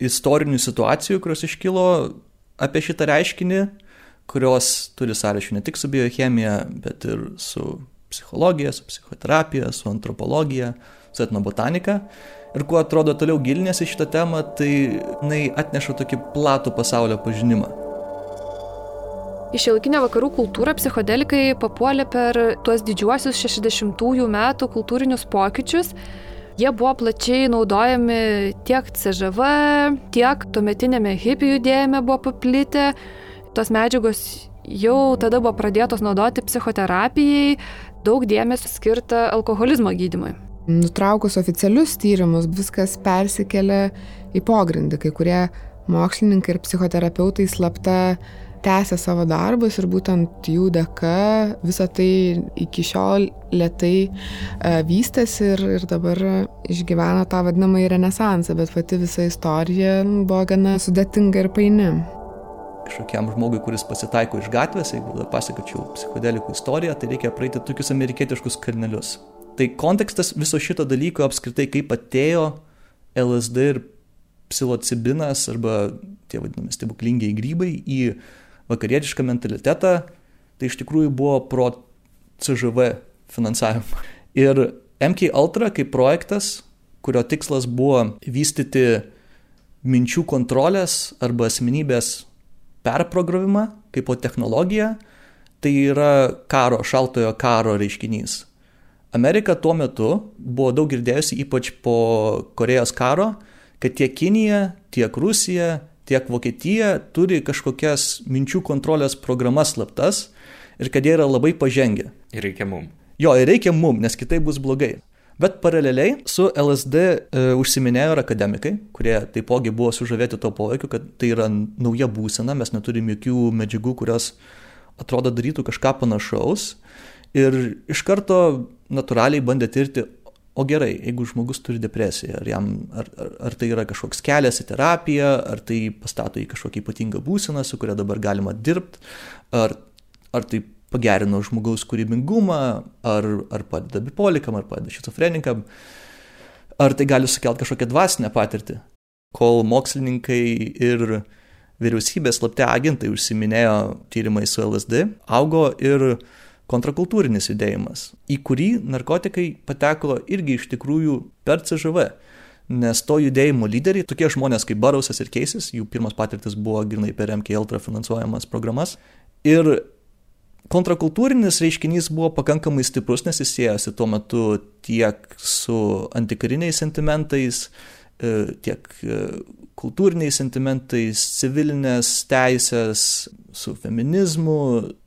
S6: istorinių situacijų, kurios iškilo apie šitą reiškinį, kurios turi sąryšių ne tik su biochemija, bet ir su psichologija, su psichoterapija, su antropologija, su etnobotanika. Ir kuo atrodo toliau gilinėsi šitą temą, tai jinai atneša tokį platų pasaulio pažinimą.
S3: Į šiuolaikinę vakarų kultūrą psichodelikai papuolė per tuos didžiuosius 60-ųjų metų kultūrinius pokyčius, Jie buvo plačiai naudojami tiek CŽV, tiek tuometinėme hipių judėjime buvo paplitę. Tos medžiagos jau tada buvo pradėtos naudoti psichoterapijai, daug dėmesio skirta alkoholizmo gydymui.
S2: Nutraukus oficialius tyrimus, viskas persikėlė į pogrindį. Kai kurie mokslininkai ir psichoterapeutai slapta tęsia savo darbus ir būtent jų dėka visa tai iki šiol lietai uh, vystėsi ir, ir dabar išgyvena tą vadinamąjį renesansą, bet pati visa istorija buvo gana sudėtinga ir paini.
S6: Kažkokiam žmogui, kuris pasitaiko iš gatvės, jeigu pasakočiau psichodelikų istoriją, tai reikia praeiti tokius amerikietiškus kalnelius. Tai kontekstas viso šito dalyko apskritai, kaip atėjo LSD ir psilocibinas arba tie vadinami stebuklingiai grybai į vakarietišką mentalitetą, tai iš tikrųjų buvo pro CŽV finansavimą. Ir MK Ultra kaip projektas, kurio tikslas buvo vystyti minčių kontrolės arba asmenybės perprogramavimą kaip po technologiją, tai yra karo, šaltojo karo reiškinys. Amerika tuo metu buvo daug girdėjusi, ypač po Korejos karo, kad tiek Kinija, tiek Rusija, tiek Vokietija turi kažkokias minčių kontrolės programas slaptas ir kad jie yra labai pažengę.
S8: Ir reikia mum.
S6: Jo, ir reikia mum, nes kitaip bus blogai. Bet paraleliai su LSD e, užsiminėjo ir akademikai, kurie taipogi buvo sužavėti to poveikiu, kad tai yra nauja būsena, mes neturim jokių medžiagų, kurios atrodo darytų kažką panašaus. Ir iš karto natūraliai bandė tirti, o gerai, jeigu žmogus turi depresiją, ar, jam, ar, ar, ar tai yra kažkoks kelias į terapiją, ar tai pastato į kažkokią ypatingą būseną, su kuria dabar galima dirbti, ar, ar tai pagerino žmogaus kūrybingumą, ar, ar padeda bipolikam, ar padeda šizofrenikam, ar tai gali sukelti kažkokią dvasinę patirtį. Kol mokslininkai ir vyriausybės slapti agentai užsiminėjo tyrimai su LSD, augo ir kontrakultūrinis judėjimas, į kurį narkotikai pateko irgi iš tikrųjų per CŽV. Nes to judėjimo lyderiai, tokie žmonės kaip Barausas ir Keisis, jų pirmas patirtis buvo grinai per MKL finansuojamas programas. Ir kontrakultūrinis reiškinys buvo pakankamai stiprus, nes jis siejasi tuo metu tiek su antikariniais sentimentais, e, tiek e, kultūriniais sentimentais, civilinės teisės, su feminizmu.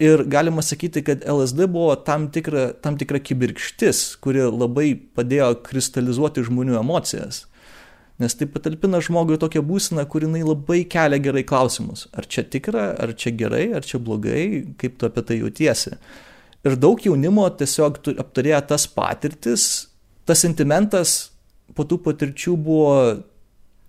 S6: Ir galima sakyti, kad LSD buvo tam tikra, tam tikra kibirkštis, kuri labai padėjo kristalizuoti žmonių emocijas. Nes tai patalpina žmogui tokią būseną, kur jinai labai kelia gerai klausimus. Ar čia tikra, ar čia gerai, ar čia blogai, kaip tu apie tai jautiesi. Ir daug jaunimo tiesiog aptarėjo tas patirtis, tas sentimentas po tų patirčių buvo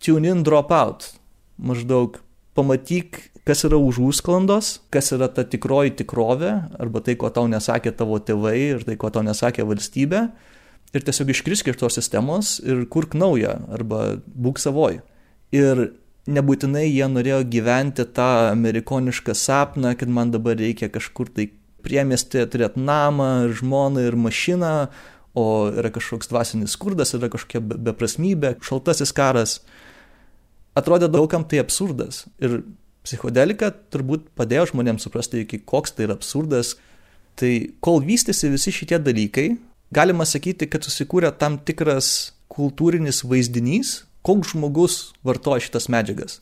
S6: tune in, drop out. Maždaug pamatyk, kas yra už užsklandos, kas yra ta tikroji tikrovė, arba tai, ko tau nesakė tavo tėvai ir tai, ko tau nesakė valstybė ir tiesiog iškrisk iš tos sistemos ir kurk naują arba būk savoj. Ir nebūtinai jie norėjo gyventi tą amerikonišką sapną, kad man dabar reikia kažkur tai priemestį turėti namą, žmoną ir mašiną, o yra kažkoks dvasinis skurdas, yra kažkokia beprasmybė, šaltasis karas. Atrodė daugam tai absurdas. Ir psichodelika turbūt padėjo žmonėms suprasti, iki koks tai yra absurdas. Tai kol vystėsi visi šitie dalykai, galima sakyti, kad susikūrė tam tikras kultūrinis vaizdinys, koks žmogus vartoja šitas medžiagas.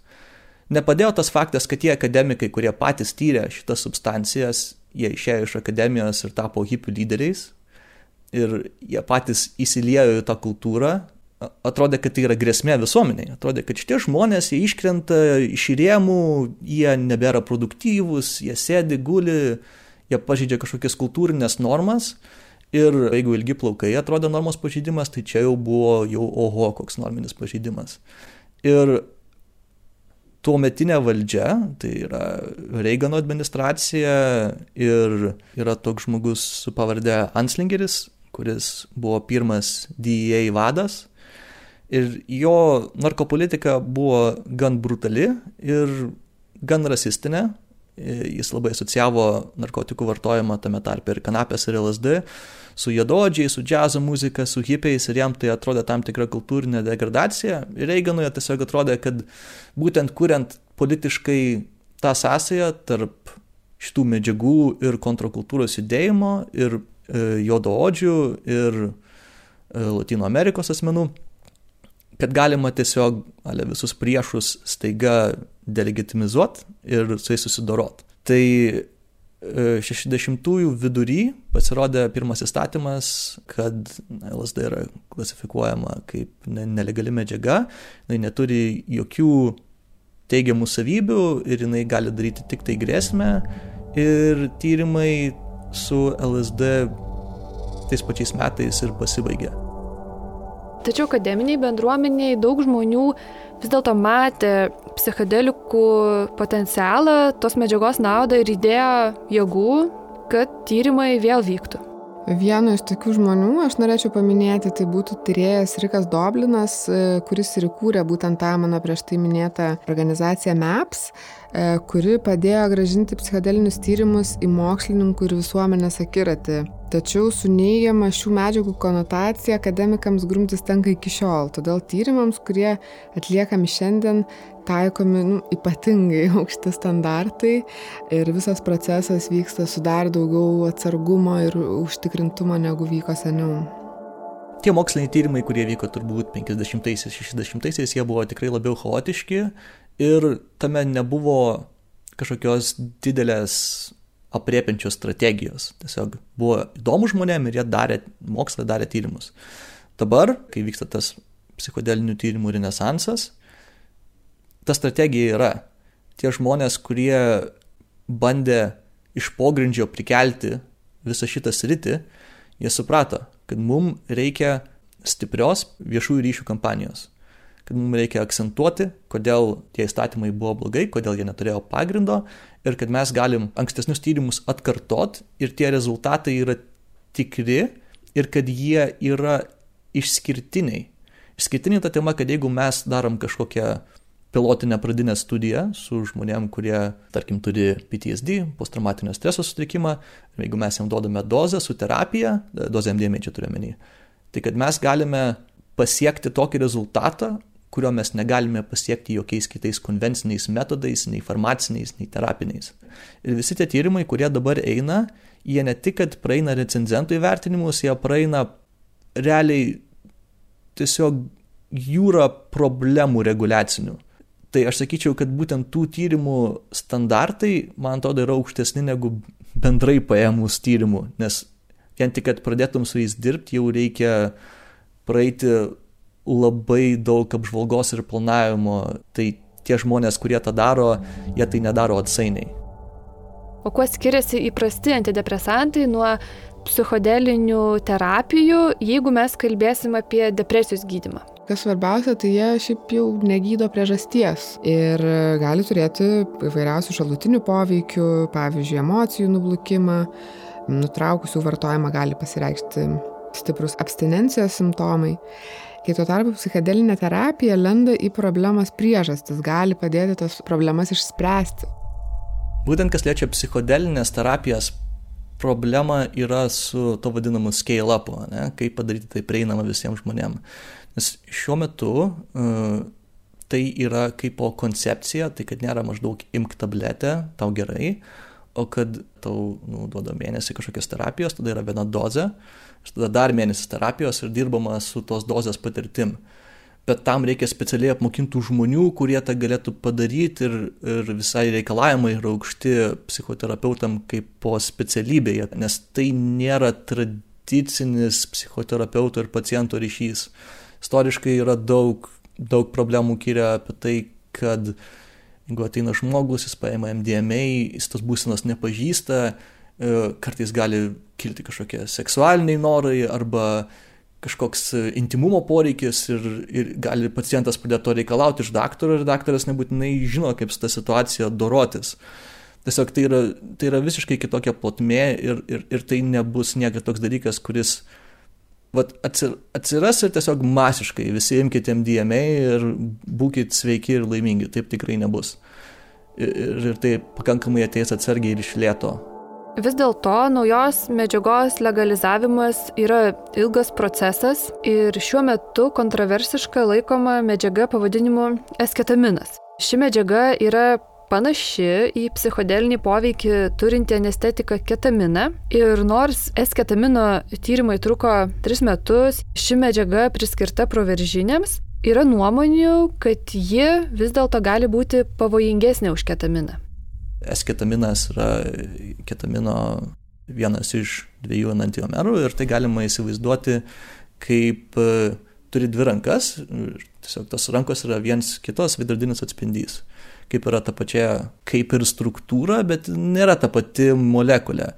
S6: Nepadėjo tas faktas, kad tie akademikai, kurie patys tyrė šitas substancijas, jie išėjo iš akademijos ir tapo hipių lyderiais ir jie patys įsiliejo į tą kultūrą, atrodė, kad tai yra grėsmė visuomeniai. Atrodė, kad šitie žmonės, jie iškrenta iš rėmų, jie nebėra produktyvūs, jie sėdi, guli, jie pažydžia kažkokias kultūrinės normas Ir jeigu ilgi plaukai atrodė normos pažeidimas, tai čia jau buvo jau oho koks norminis pažeidimas. Ir tuo metinė valdžia, tai yra Reigano administracija ir yra toks žmogus su pavardė Anslingeris, kuris buvo pirmas DEA vadas. Ir jo narkopolitika buvo gan brutali ir gan rasistinė. Jis labai asocijavo narkotikų vartojimą tame tarpe ir kanapės ir LSD su jododžiais, su džiazo muzika, su hipiais ir jam tai atrodė tam tikra kultūrinė degradacija. Ir Reiganui tiesiog atrodė, kad būtent kuriant politiškai tą sąsąją tarp šitų medžiagų ir kontrakultūros judėjimo ir e, jododžių ir e, Latino Amerikos asmenų, kad galima tiesiog ale, visus priešus staiga delegitimizuoti ir su jais susidorot. Tai 60-ųjų vidury pasirodė pirmas įstatymas, kad LSD yra klasifikuojama kaip nelegali medžiaga, jinai neturi jokių teigiamų savybių ir jinai gali daryti tik tai grėsmę ir tyrimai su LSD tais pačiais metais ir pasibaigė.
S3: Tačiau akademiniai bendruomeniai daug žmonių vis dėlto matė psichodelikų potencialą, tos medžiagos naudą ir įdėjo jėgų, kad tyrimai vėl vyktų.
S2: Vieno iš tokių žmonių aš norėčiau paminėti, tai būtų tyrėjas Rikas Doblinas, kuris ir įkūrė būtent tą mano prieš tai minėtą organizaciją MAPS, e, kuri padėjo gražinti psichodelinius tyrimus į mokslininkų ir visuomenės akiratį. Tačiau su neigiama šių medžiagų konotacija akademikams grumtis tenka iki šiol, todėl tyrimams, kurie atliekami šiandien, taikomi nu, ypatingai aukšti standartai ir visas procesas vyksta su dar daugiau atsargumo ir užtikrintumo negu vyko seniau.
S6: Tie moksliniai tyrimai, kurie vyko turbūt 50-60-aisiais, jie buvo tikrai labiau chaotiški ir tame nebuvo kažkokios didelės apriepiančios strategijos. Tiesiog buvo įdomu žmonėm ir jie darė mokslą, darė tyrimus. Dabar, kai vyksta tas psichodelinių tyrimų renesansas, ta strategija yra. Tie žmonės, kurie bandė iš pogrindžio prikelti visą šitą sritį, jie suprato, kad mums reikia stiprios viešųjų ryšių kampanijos. Kad mums reikia akcentuoti, kodėl tie įstatymai buvo blogai, kodėl jie neturėjo pagrindo ir kad mes galim ankstesnius tyrimus atkartot ir tie rezultatai yra tikri ir kad jie yra išskirtiniai. Išskirtinė ta tema, kad jeigu mes darom kažkokią pilotinę pradinę studiją su žmonėm, kurie, tarkim, turi PTSD, posttraumatinio streso sutrikimą, jeigu mes jam duodame dozę su terapija, dozę MDMA čia turiu menį, tai kad mes galime pasiekti tokį rezultatą, kurio mes negalime pasiekti jokiais kitais konvenciniais metodais, nei farmaciniais, nei terapiniais. Ir visi tie tyrimai, kurie dabar eina, jie ne tik, kad praeina recenzentų įvertinimus, jie praeina realiai tiesiog jūra problemų reguliacinių. Tai aš sakyčiau, kad būtent tų tyrimų standartai, man atrodo, yra aukštesni negu bendrai paėmus tyrimų, nes vien tik, kad pradėtum su jais dirbti, jau reikia praeiti labai daug apžvalgos ir planavimo. Tai tie žmonės, kurie tą daro, jie tai nedaro atsainiai.
S3: O kuo skiriasi įprasti antidepresantai nuo psichodelinių terapijų, jeigu mes kalbėsim apie depresijos gydimą?
S2: Kas svarbiausia, tai jie šiaip jau negydo priežasties ir gali turėti įvairiausių šalutinių poveikių, pavyzdžiui, emocijų nublukimą, nutraukusių vartojimą gali pasireikšti stiprus abstinencijos simptomai. Kai tuo tarpu psichedelinė terapija lenda į problemos priežastis, gali padėti tas problemas išspręsti.
S6: Būtent kas liečia psichodelinės terapijos problema yra su to vadinamu scale-upu, kaip padaryti tai prieinama visiems žmonėms. Nes šiuo metu uh, tai yra kaip po koncepcija, tai kad nėra maždaug imk tabletę, tau gerai, o kad tau nu, duoda mėnesį kažkokios terapijos, tada yra viena dozė, ir tada dar mėnesis terapijos ir dirbama su tos dozės patirtim. Uh, bet tam reikia specialiai apmokintų žmonių, kurie tą galėtų padaryti ir, ir visai reikalavimai yra aukšti psichoterapeutam kaip po specialybėje, nes tai nėra tradicinis psichoterapeuto ir paciento ryšys. Istoriškai yra daug, daug problemų kyria apie tai, kad jeigu ateina žmogus, jis paima MDMA, jis tos būsenos nepažįsta, e, kartais gali kilti kažkokie seksualiniai norai arba kažkoks e, intimumo poreikis ir, ir gali pacientas pradėti to reikalauti iš daktaro ir daktaras nebūtinai žino, kaip su tą situaciją dorotis. Tiesiog tai yra, tai yra visiškai kitokia plotmė ir, ir, ir tai nebus niekada toks dalykas, kuris vat, atsiras ir tiesiog masiškai visi imkite MDMA ir būkite sveiki ir laimingi. Taip tikrai nebus. Ir, ir tai pakankamai ateis atsargiai ir iš lėto.
S3: Vis dėlto naujos medžiagos legalizavimas yra ilgas procesas ir šiuo metu kontroversiška laikoma medžiaga pavadinimu esketaminas. Ši medžiaga yra panaši į psichodelinį poveikį turinti anestetiką ketaminą. Ir nors esketamino tyrimai truko 3 metus, ši medžiaga priskirta proveržinėms, yra nuomonių, kad ji vis dėlto gali būti pavojingesnė už ketaminą.
S6: S-ketaminas yra ketamino vienas iš dviejų enantiomerų ir tai galima įsivaizduoti kaip e, turi dvi rankas, tiesiog tos rankos yra viens kitos veidrodinis atspindys. Kaip yra ta pačia, kaip ir struktūra, bet nėra ta pati molekulė.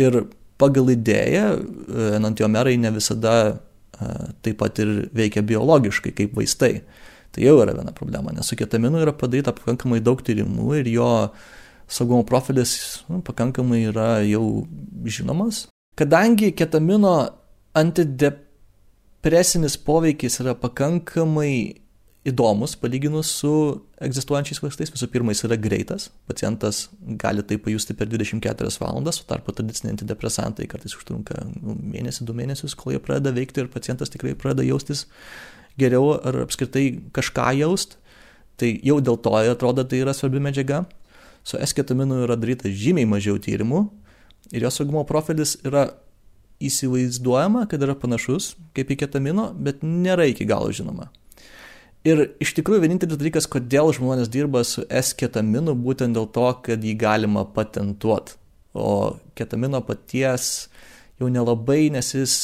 S6: Ir pagal idėją e, enantiomerai ne visada e, taip pat ir veikia biologiškai kaip vaistai. Tai jau yra viena problema, nes su ketaminu yra padaryta pakankamai daug tyrimų ir jo saugumo profilis nu, pakankamai yra jau žinomas. Kadangi ketamino antidepresinis poveikis yra pakankamai įdomus palyginus su egzistuojančiais vaistais. Visų pirma, jis yra greitas, pacientas gali tai pajusti per 24 valandas, o tarpu tradiciniai antidepresantai kartais užtrunka nu, mėnesį, du mėnesius, kol jie pradeda veikti ir pacientas tikrai pradeda jaustis geriau ar apskritai kažką jaust. Tai jau dėl to atrodo tai yra svarbi medžiaga. Su S-ketaminu yra daryta žymiai mažiau tyrimų ir jo saugumo profilis yra įsivaizduojama, kad yra panašus kaip į ketamino, bet nėra iki galo žinoma. Ir iš tikrųjų vienintelis dalykas, kodėl žmonės dirba su S-ketaminu, būtent dėl to, kad jį galima patentuoti. O ketamino paties jau nelabai, nes jis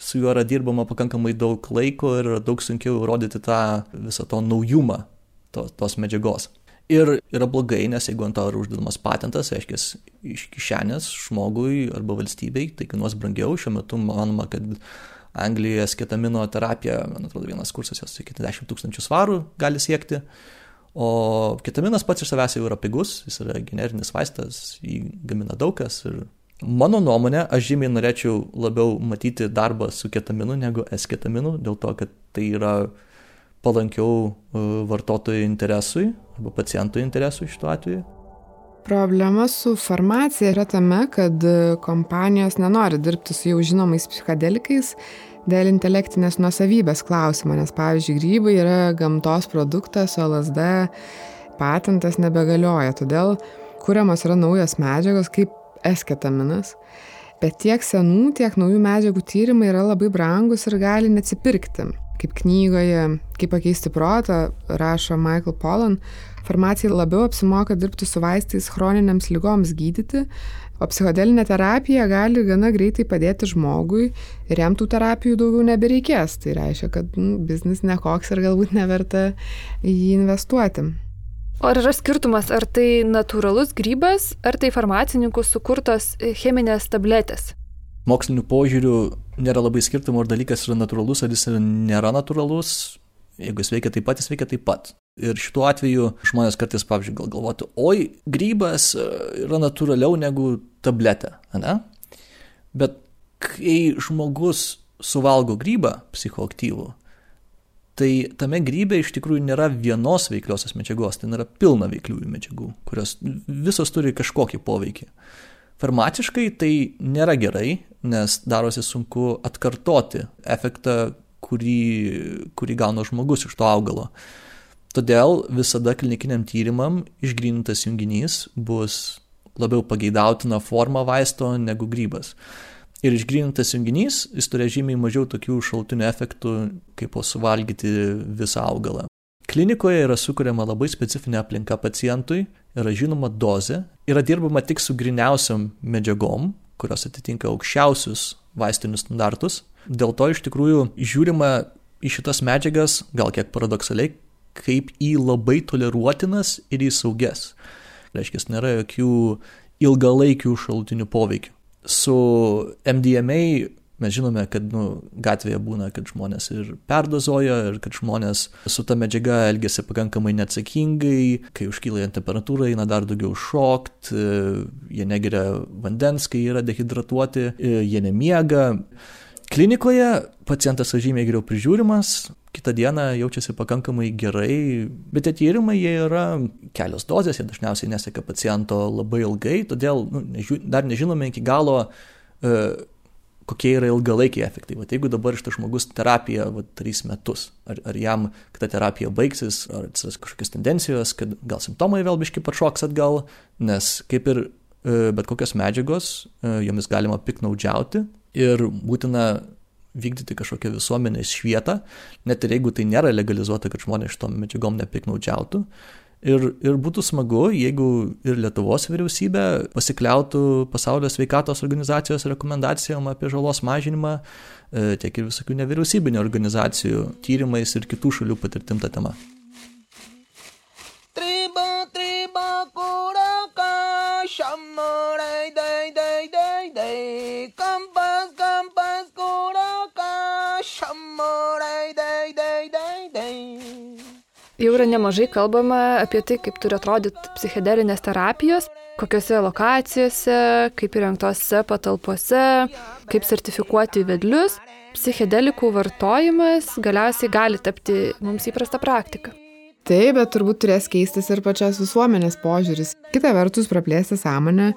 S6: su juo yra dirbama pakankamai daug laiko ir daug sunkiau įrodyti tą visą to naujumą to, tos medžiagos. Ir yra blogai, nes jeigu ant to yra uždedamas patentas, reiškia, iš kišenės žmogui arba valstybei, tai kainuos brangiau. Šiuo metu manoma, kad Anglijoje sketamino terapija, man atrodo, vienas kursas jos iki 10 tūkstančių svarų gali siekti. O ketaminas pats iš savęs jau yra pigus, jis yra generinis vaistas, jį gamina daug kas ir Mano nuomonė, aš žymiai norėčiau labiau matyti darbą su ketaminu negu S-ketaminu, dėl to, kad tai yra palankiau e, vartotojų interesui arba pacientų interesui šituo atveju.
S2: Problema su farmacija yra tame, kad kompanijos nenori dirbti su jau žinomais psichodelikais dėl intelektinės nuosavybės klausimo, nes pavyzdžiui, grybai yra gamtos produktas, o LSD patentas nebegalioja. Todėl kuriamas yra naujos medžiagos kaip esketaminas. Bet tiek senų, tiek naujų medžiagų tyrimai yra labai brangus ir gali neatsipirkti. Kaip knygoje Kaip pakeisti protą rašo Michael Pollan, farmacijai labiau apsimoka dirbti su vaistais chroniniams lygoms gydyti, o psichodelinė terapija gali gana greitai padėti žmogui ir jam tų terapijų daugiau nebereikės. Tai reiškia, kad nu, biznis nekoks ir galbūt neverta į jį investuoti.
S3: O ar yra skirtumas, ar tai natūralus grybas, ar tai farmacininkų sukurtos cheminės tabletės?
S6: Mokslinių požiūrių nėra labai skirtumo, ar dalykas yra natūralus, ar jis nėra natūralus. Jeigu jis veikia taip pat, jis veikia taip pat. Ir šituo atveju žmonės kartais, pavyzdžiui, gal galvotų, oi, grybas e, yra natūraliau negu tabletė, ne? Bet kai žmogus suvalgo grybą psichoaktyvų, tai tame grybe iš tikrųjų nėra vienos veikliosios medžiagos, ten yra pilna veikliųjų medžiagų, kurios visos turi kažkokį poveikį. Farmaciškai tai nėra gerai, nes darosi sunku atkartoti efektą, kurį, kurį gauna žmogus iš to augalo. Todėl visada klinikiniam tyrimam išgrinintas junginys bus labiau pageidautina forma vaisto negu grybas. Ir išgrinintas junginys, jis turi žymiai mažiau tokių šaltinių efektų, kaip po suvalgyti visą augalą. Klinikoje yra sukuriama labai specifinė aplinka pacientui, yra žinoma dozė, yra dirbama tik su griniausiam medžiagom, kurios atitinka aukščiausius vaistinius standartus. Dėl to iš tikrųjų žiūrima į šitas medžiagas, gal kiek paradoksaliai, kaip į labai toleruotinas ir į sauges. Reiškia, nėra jokių ilgalaikių šalutinių poveikių su MDMA mes žinome, kad nu, gatvėje būna, kad žmonės ir perdozuoja, ir kad žmonės su ta medžiaga elgesi pakankamai neatsakingai, kai užkyla jie temperatūra, eina dar daugiau šokt, jie negeria vandens, kai yra dehidratuoti, jie nemiega. Klinikoje pacientas žymiai geriau prižiūrimas, kitą dieną jaučiasi pakankamai gerai, bet tie tyrimai jie yra kelios dozės, jie dažniausiai nesiekia paciento labai ilgai, todėl nu, dar nežinome iki galo, e, kokie yra ilgalaikiai efektai. Vat jeigu dabar šitas žmogus terapija vat, 3 metus, ar, ar jam kita terapija baigsis, ar atsiras kažkokios tendencijos, kad gal simptomai vėl biški pašoks atgal, nes kaip ir e, bet kokios medžiagos, e, jomis galima piknaudžiauti ir būtina vykdyti kažkokią visuomenės švietą, net ir jeigu tai nėra legalizuota, kad žmonės šitom medžiagom nepiknaudžiautų. Ir, ir būtų smagu, jeigu ir Lietuvos vyriausybė pasikliautų pasaulio sveikatos organizacijos rekomendacijom apie žalos mažinimą, e, tiek ir visokių nevyriausybinio organizacijų tyrimais ir kitų šalių patirtim tą temą. Triba, triba, kuraka, šamurai,
S3: yra nemažai kalbama apie tai, kaip turi atrodyti psichedelinės terapijos, kokiuose lokacijose, kaip įrengtose patalpose, kaip sertifikuoti vedlius. Psichedelikų vartojimas galiausiai gali tapti mums įprasta praktika.
S2: Taip, bet turbūt turės keistis ir pačios visuomenės požiūris. Kita vertus, praplėsti sąmonę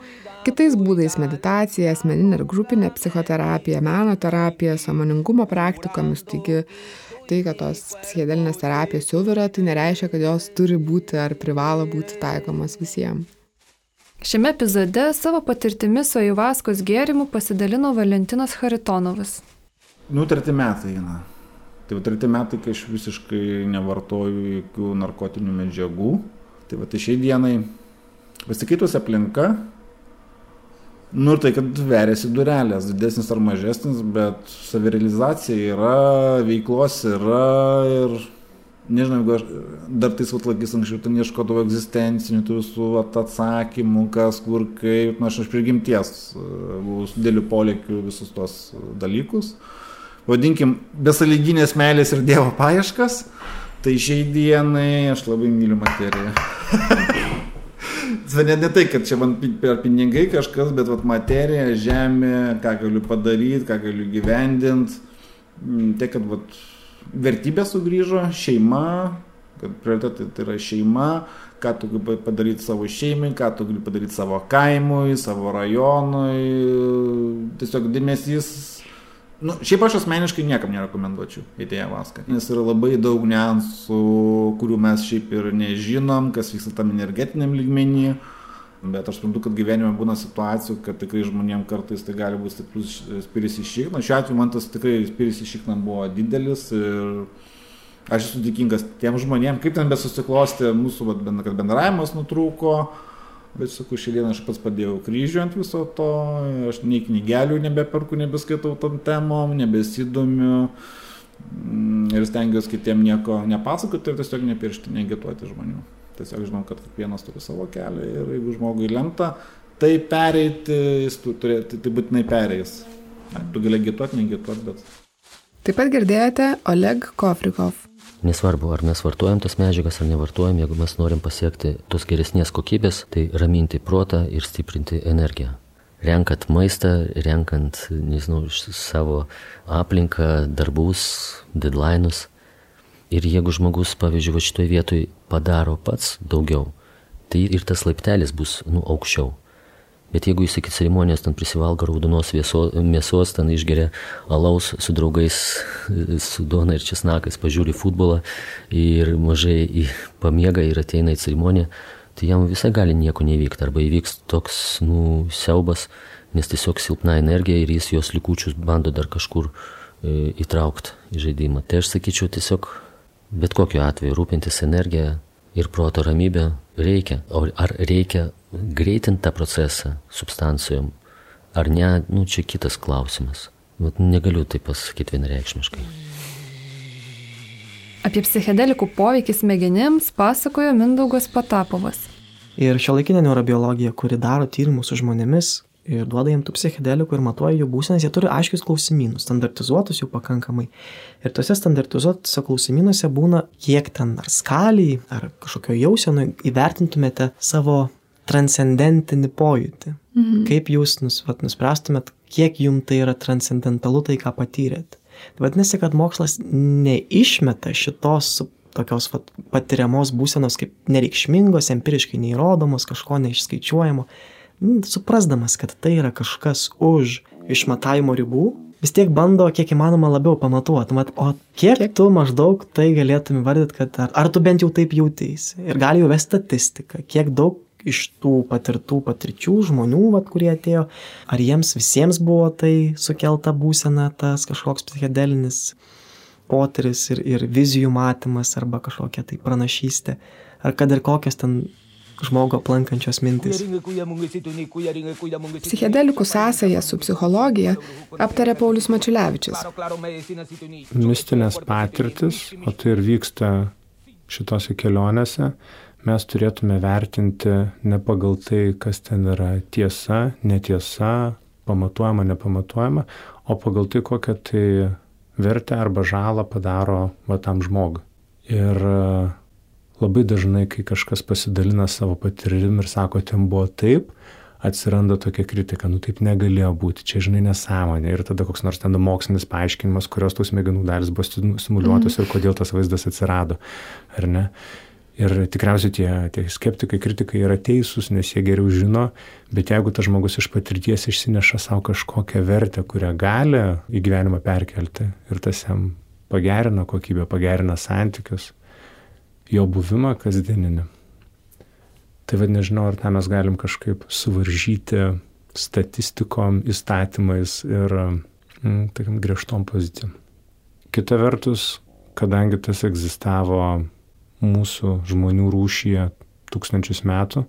S2: kitais būdais - meditacija, asmeninė ir grupinė psichoterapija, meno terapija, samoningumo praktikomis. Taigi, tai, kad tos psichedelinės terapijos jau yra, tai nereiškia, kad jos turi būti ar privalo būti taikomas visiems.
S3: Šiame epizode savo patirtimi su Aivaskos gėrimu pasidalino Valentinas Haritonovas.
S5: Nutarti metai eina. Tai va treti metai, kai aš visiškai nevartoju jokių narkotinių medžiagų. Tai va tai šiai dienai pasikeitus aplinka, nu ir tai, kad veriasi durelės, didesnis ar mažesnis, bet savirealizacija yra, veiklos yra ir nežinau, jeigu aš dar tais atlakys anksčiau, ten ieškodavau egzistencinių tų visų atsakymų, kas, kur, kaip, na aš iš prigimties buvau su dėliu polėkiu visus tos dalykus. Vadinkim, besaliginės meilės ir Dievo paieškas, tai šiai dienai aš labai myliu materiją. ne, ne tai, kad čia man per pinigai kažkas, bet vat, materija, žemė, ką galiu padaryti, ką galiu gyvendinti. Tai, kad vat, vertybė sugrįžo, šeima, kad prioritetai tai yra šeima, ką tu gali padaryti savo šeimai, ką tu gali padaryti savo kaimui, savo rajonui. Tiesiog dėmesys. Nu, šiaip aš asmeniškai niekam nerekomenduočiau įdėję vaską, nes yra labai daug niansų, kurių mes šiaip ir nežinom, kas vyksta tam energetiniam lygmenyje. Bet aš suprantu, kad gyvenime būna situacijų, kad tikrai žmonėm kartais tai gali būti stiprus spiris iš šikno. Šiuo atveju man tas tikrai spiris iš šikno buvo didelis ir aš esu dėkingas tiem žmonėm, kaip ten besusiklosti, mūsų vat, bendravimas nutrūko. Bet sakau, šiandien aš pats padėjau kryžių ant viso to, aš nei knygelių nebeperku, nebeskaitau tom temom, nebesidomiu mm, ir stengiuosi kitiem nieko nepasakoti ir tiesiog nepiršti, negituoti žmonių. Tiesiog žinom, kad kiekvienas turi savo kelią ir jeigu žmogui lemta tai pereiti, jis turi, tai, tai būtinai pereis. Tu gali gituoti, negituoti, bet.
S2: Taip pat girdėjote Oleg Kofrikov.
S7: Nesvarbu, ar mes vartojam tas medžiagas ar nevartojam, jeigu mes norim pasiekti tos geresnės kokybės, tai raminti protą ir stiprinti energiją. Renkant maistą, renkant, nežinau, savo aplinką, darbus, deadline'us, Ir jeigu žmogus, pavyzdžiui, va šitoje vietoje padaro pats daugiau, tai ir tas laiptelis bus, nu, aukščiau. Bet jeigu jis iki ceremonijos ten prisivalgo raudonos vieso, mėsos, ten išgeria alaus su draugais, su duona ir česnakais, pažiūri futbolą ir mažai pamiega ir ateina į ceremoniją, tai jam visai gali nieko nevykti. Arba įvyks toks, nu, siaubas, nes tiesiog silpna energija ir jis jos likučius bando dar kažkur e, įtraukti į žaidimą. Tai aš sakyčiau tiesiog Bet kokiu atveju rūpintis energiją ir proto ramybę reikia. O ar reikia greitinti tą procesą substancijom, ar ne, nu čia kitas klausimas. Vat negaliu tai pasakyti vienareikšmiškai.
S3: Apie psichedelikų poveikį smegenims pasakojo Mindaugas Patapovas.
S4: Ir šio laikinė neurobiologija, kuri daro tyrimus su žmonėmis, ir duoda jiem tų psichedelikų ir matuoja jų būsenas, jie turi aiškius klausimynus, standartizuotus jų pakankamai. Ir tuose standartizuotose klausimynuose būna, kiek ten ar skaliai, ar kažkokio jauseno įvertintumėte savo transcendentinį pojūtį. Mhm. Kaip jūs nus, vat, nuspręstumėt, kiek jums tai yra transcendentalu tai, ką patyrėt. Tai vadinasi, kad mokslas neišmeta šitos tokios vat, patiriamos būsenos kaip nereikšmingos, empiriškai neįrodomos, kažko neišskaičiuojamo suprasdamas, kad tai yra kažkas už išmatavimo ribų, vis tiek bando kiek įmanoma labiau pamatuoti. Mat, o kiek, kiek tu maždaug tai galėtum įvardyti, kad ar, ar tu bent jau taip jautėsi. Ir gali jau vesti statistiką, kiek daug iš tų patirtų patirčių žmonių, vat, kurie atėjo, ar jiems visiems buvo tai sukelta būsena, tas kažkoks psichedelinis potyris ir, ir vizijų matymas arba kažkokia tai pranašystė, ar kad ir kokias ten žmogų aplankančios mintys.
S2: Psichedelikų sąsają su psichologija aptarė Paulius Mačiulevičius.
S1: Mistinės patirtis, o tai ir vyksta šitose kelionėse, mes turėtume vertinti ne pagal tai, kas ten yra tiesa, netiesa, pamatuojama, nepamatuojama, o pagal tai, kokią tai vertę arba žalą padaro va tam žmogui. Ir labai dažnai, kai kažkas pasidalina savo patirtim ir sako, ten buvo taip, atsiranda tokia kritika, nu taip negalėjo būti, čia žinai nesąmonė. Ir tada koks nors ten mokslinis paaiškinimas, kurios tos smegenų dalis buvo simuliuotos mm. ir kodėl tas vaizdas atsirado, ar ne. Ir tikriausiai tie, tie skeptikai, kritikai yra teisūs, nes jie geriau žino, bet jeigu tas žmogus iš patirties išsineša savo kažkokią vertę, kurią gali į gyvenimą perkelti ir tas jam pagerina kokybę, pagerina santykius, jo buvimą kasdieninį. Tai vad nežinau, ar tą mes galim kažkaip suvaržyti statistikom, įstatymais ir mm, tokiam griežtom pozicijom. Kita vertus, kadangi tas egzistavo mūsų žmonių rūšyje tūkstančius metų,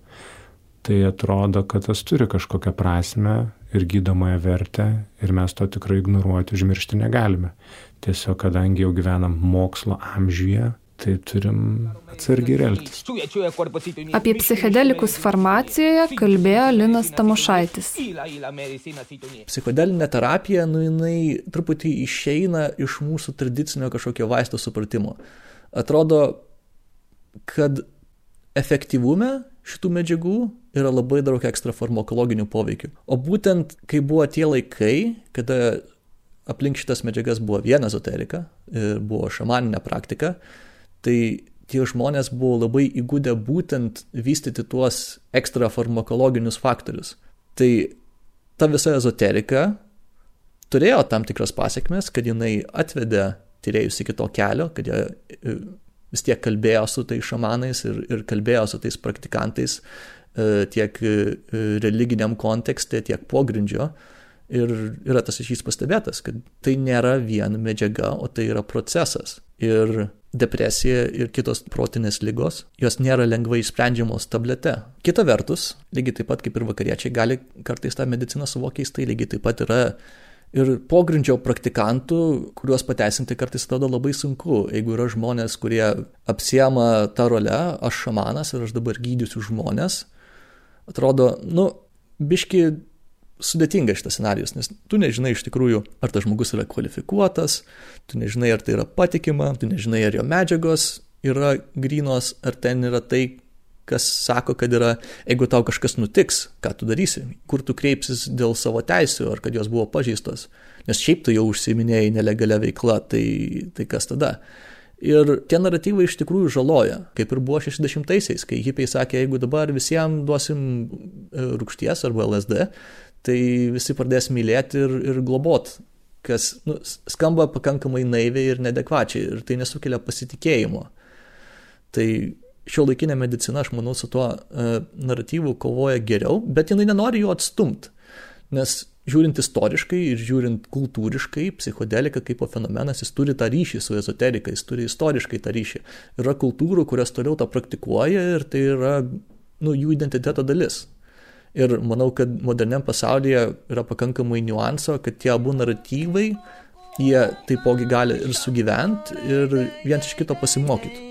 S1: tai atrodo, kad tas turi kažkokią prasme ir gydomąją vertę ir mes to tikrai ignoruoti, užmiršti negalime. Tiesiog, kadangi jau gyvenam mokslo amžiuje, tai turim atsargiai elgtis.
S3: Apie psichedelikus farmacijoje kalbėjo Linas Tamošaitis.
S6: Psichodelinė terapija, nu jinai truputį išeina iš mūsų tradicinio kažkokio vaisto supratimo. Atrodo, kad efektyvume šitų medžiagų yra labai daug ekstra farmakologinių poveikių. O būtent, kai buvo tie laikai, kada aplink šitas medžiagas buvo viena ezoterika ir buvo šamaninė praktika, tai tie žmonės buvo labai įgūdę būtent vystyti tuos ekstra farmakologinius faktorius. Tai ta visa ezoterika turėjo tam tikras pasiekmes, kad jinai atvedė tyrėjus iki to kelio, kad jie e, vis tiek kalbėjo su tais šamanais ir, ir kalbėjo su tais praktikantais e, tiek e, religiniam kontekste, tiek pogrindžio. Ir yra tas ryšys pastebėtas, kad tai nėra vien medžiaga, o tai yra procesas. Ir depresija ir kitos protinės lygos, jos nėra lengvai išsprendžiamos tablete. Kita vertus, lygiai taip pat kaip ir vakariečiai gali kartais tą mediciną suvokiais, tai lygiai taip pat yra ir pogrindžio praktikantų, kuriuos pateisinti kartais atrodo labai sunku. Jeigu yra žmonės, kurie apsiema tą rolę, aš šamanas ir aš dabar gydysiu žmonės, atrodo, nu, biški sudėtinga šitas scenarius, nes tu nežinai iš tikrųjų, ar tas žmogus yra kvalifikuotas, tu nežinai, ar tai yra patikima, tu nežinai, ar jo medžiagos yra grynos, ar ten yra tai, kas sako, kad yra, jeigu tau kažkas nutiks, ką tu darysi, kur tu kreipsis dėl savo teisų, ar kad jos buvo pažįstos, nes šiaip tu jau užsiminėjai nelegalia veikla, tai, tai kas tada? Ir tie naratyvai iš tikrųjų žaloja, kaip ir buvo 60-aisiais, kai hipiai sakė, jeigu dabar visiems duosim e, rūkšties arba LSD, tai visi pradės mylėti ir, ir globot, kas nu, skamba pakankamai naiviai ir nedekvačiai ir tai nesukelia pasitikėjimo. Tai šio laikinė medicina, aš manau, su tuo uh, naratyvu kovoja geriau, bet jinai nenori jo atstumti. Nes žiūrint istoriškai ir žiūrint kultūriškai, psichodelika kaip fenomenas, jis turi tą ryšį su ezoterika, jis turi istoriškai tą ryšį. Yra kultūrų, kurios toliau tą praktikuoja ir tai yra nu, jų identiteto dalis. Ir manau, kad moderniam pasaulyje yra pakankamai niuanso, kad tie abu naratyvai, jie taipogi gali ir sugyventi, ir vienas iš kito pasimokyti.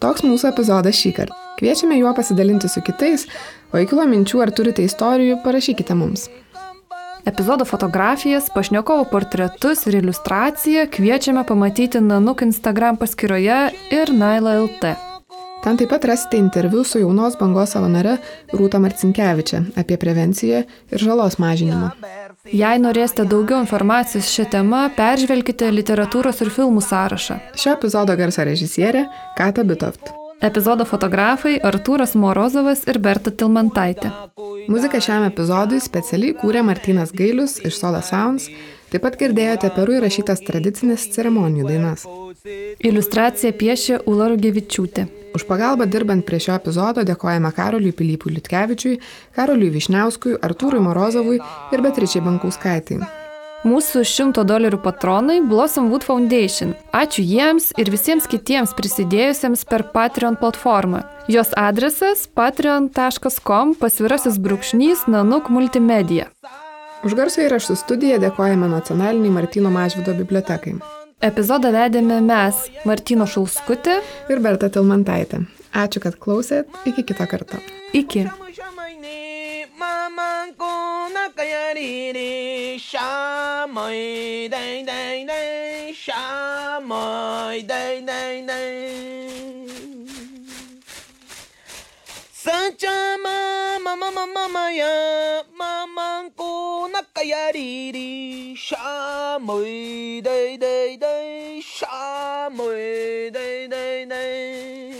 S2: Toks mūsų epizodas šį kartą. Kviečiame juo pasidalinti su kitais, o jei kilo minčių ar turite istorijų, parašykite mums.
S3: Epizodo fotografijas, pašnekovo portretus ir iliustraciją kviečiame pamatyti Nanuk Instagram paskyroje ir Naila LT.
S2: Ten taip pat rasite interviu su jaunos bangos savanare Rūta Marcinkievičia apie prevenciją ir žalos mažinimą.
S3: Jei norėsite daugiau informacijos šią temą, peržvelkite literatūros ir filmų sąrašą.
S2: Šio epizodo garso režisierė Kata Bitoft.
S3: Epizodo fotografai Artūras Morozovas ir Berta Tilmantaitė.
S2: Muziką šiam epizodui specialiai kūrė Martinas Gailius iš Soda Sounds, taip pat girdėjote peru įrašytas tradicinės ceremonijų dainas.
S3: Iliustraciją piešė Ula Rugevičiūtė.
S2: Už pagalbą dirbant prie šio epizodo dėkojame Karoliui Pilypui Liutkevičiui, Karoliui Višniauskui, Artūrui Morozovui ir Beatričiai Bankauskaitai.
S3: Mūsų 100 dolerių patronai Blossom Wood Foundation. Ačiū jiems ir visiems kitiems prisidėjusiems per Patreon platformą. Jos adresas patreon.com pasvirasis brūkšnys Nanuk multimedia.
S2: Už garso įrašų studiją dėkojame nacionaliniai Martino Mažvido bibliotekai.
S3: Epizodą vedėme mes, Martino Šauskutė
S2: ir Berta Tilmantaitė. Ačiū, kad klausėt, iki kito karto.
S3: Iki.
S8: Shamai, dai, dai, dai, shamai, dai, dai. ちゃままままままやままんこなかやりりしゃもいでいでいでしゃもいでいでいで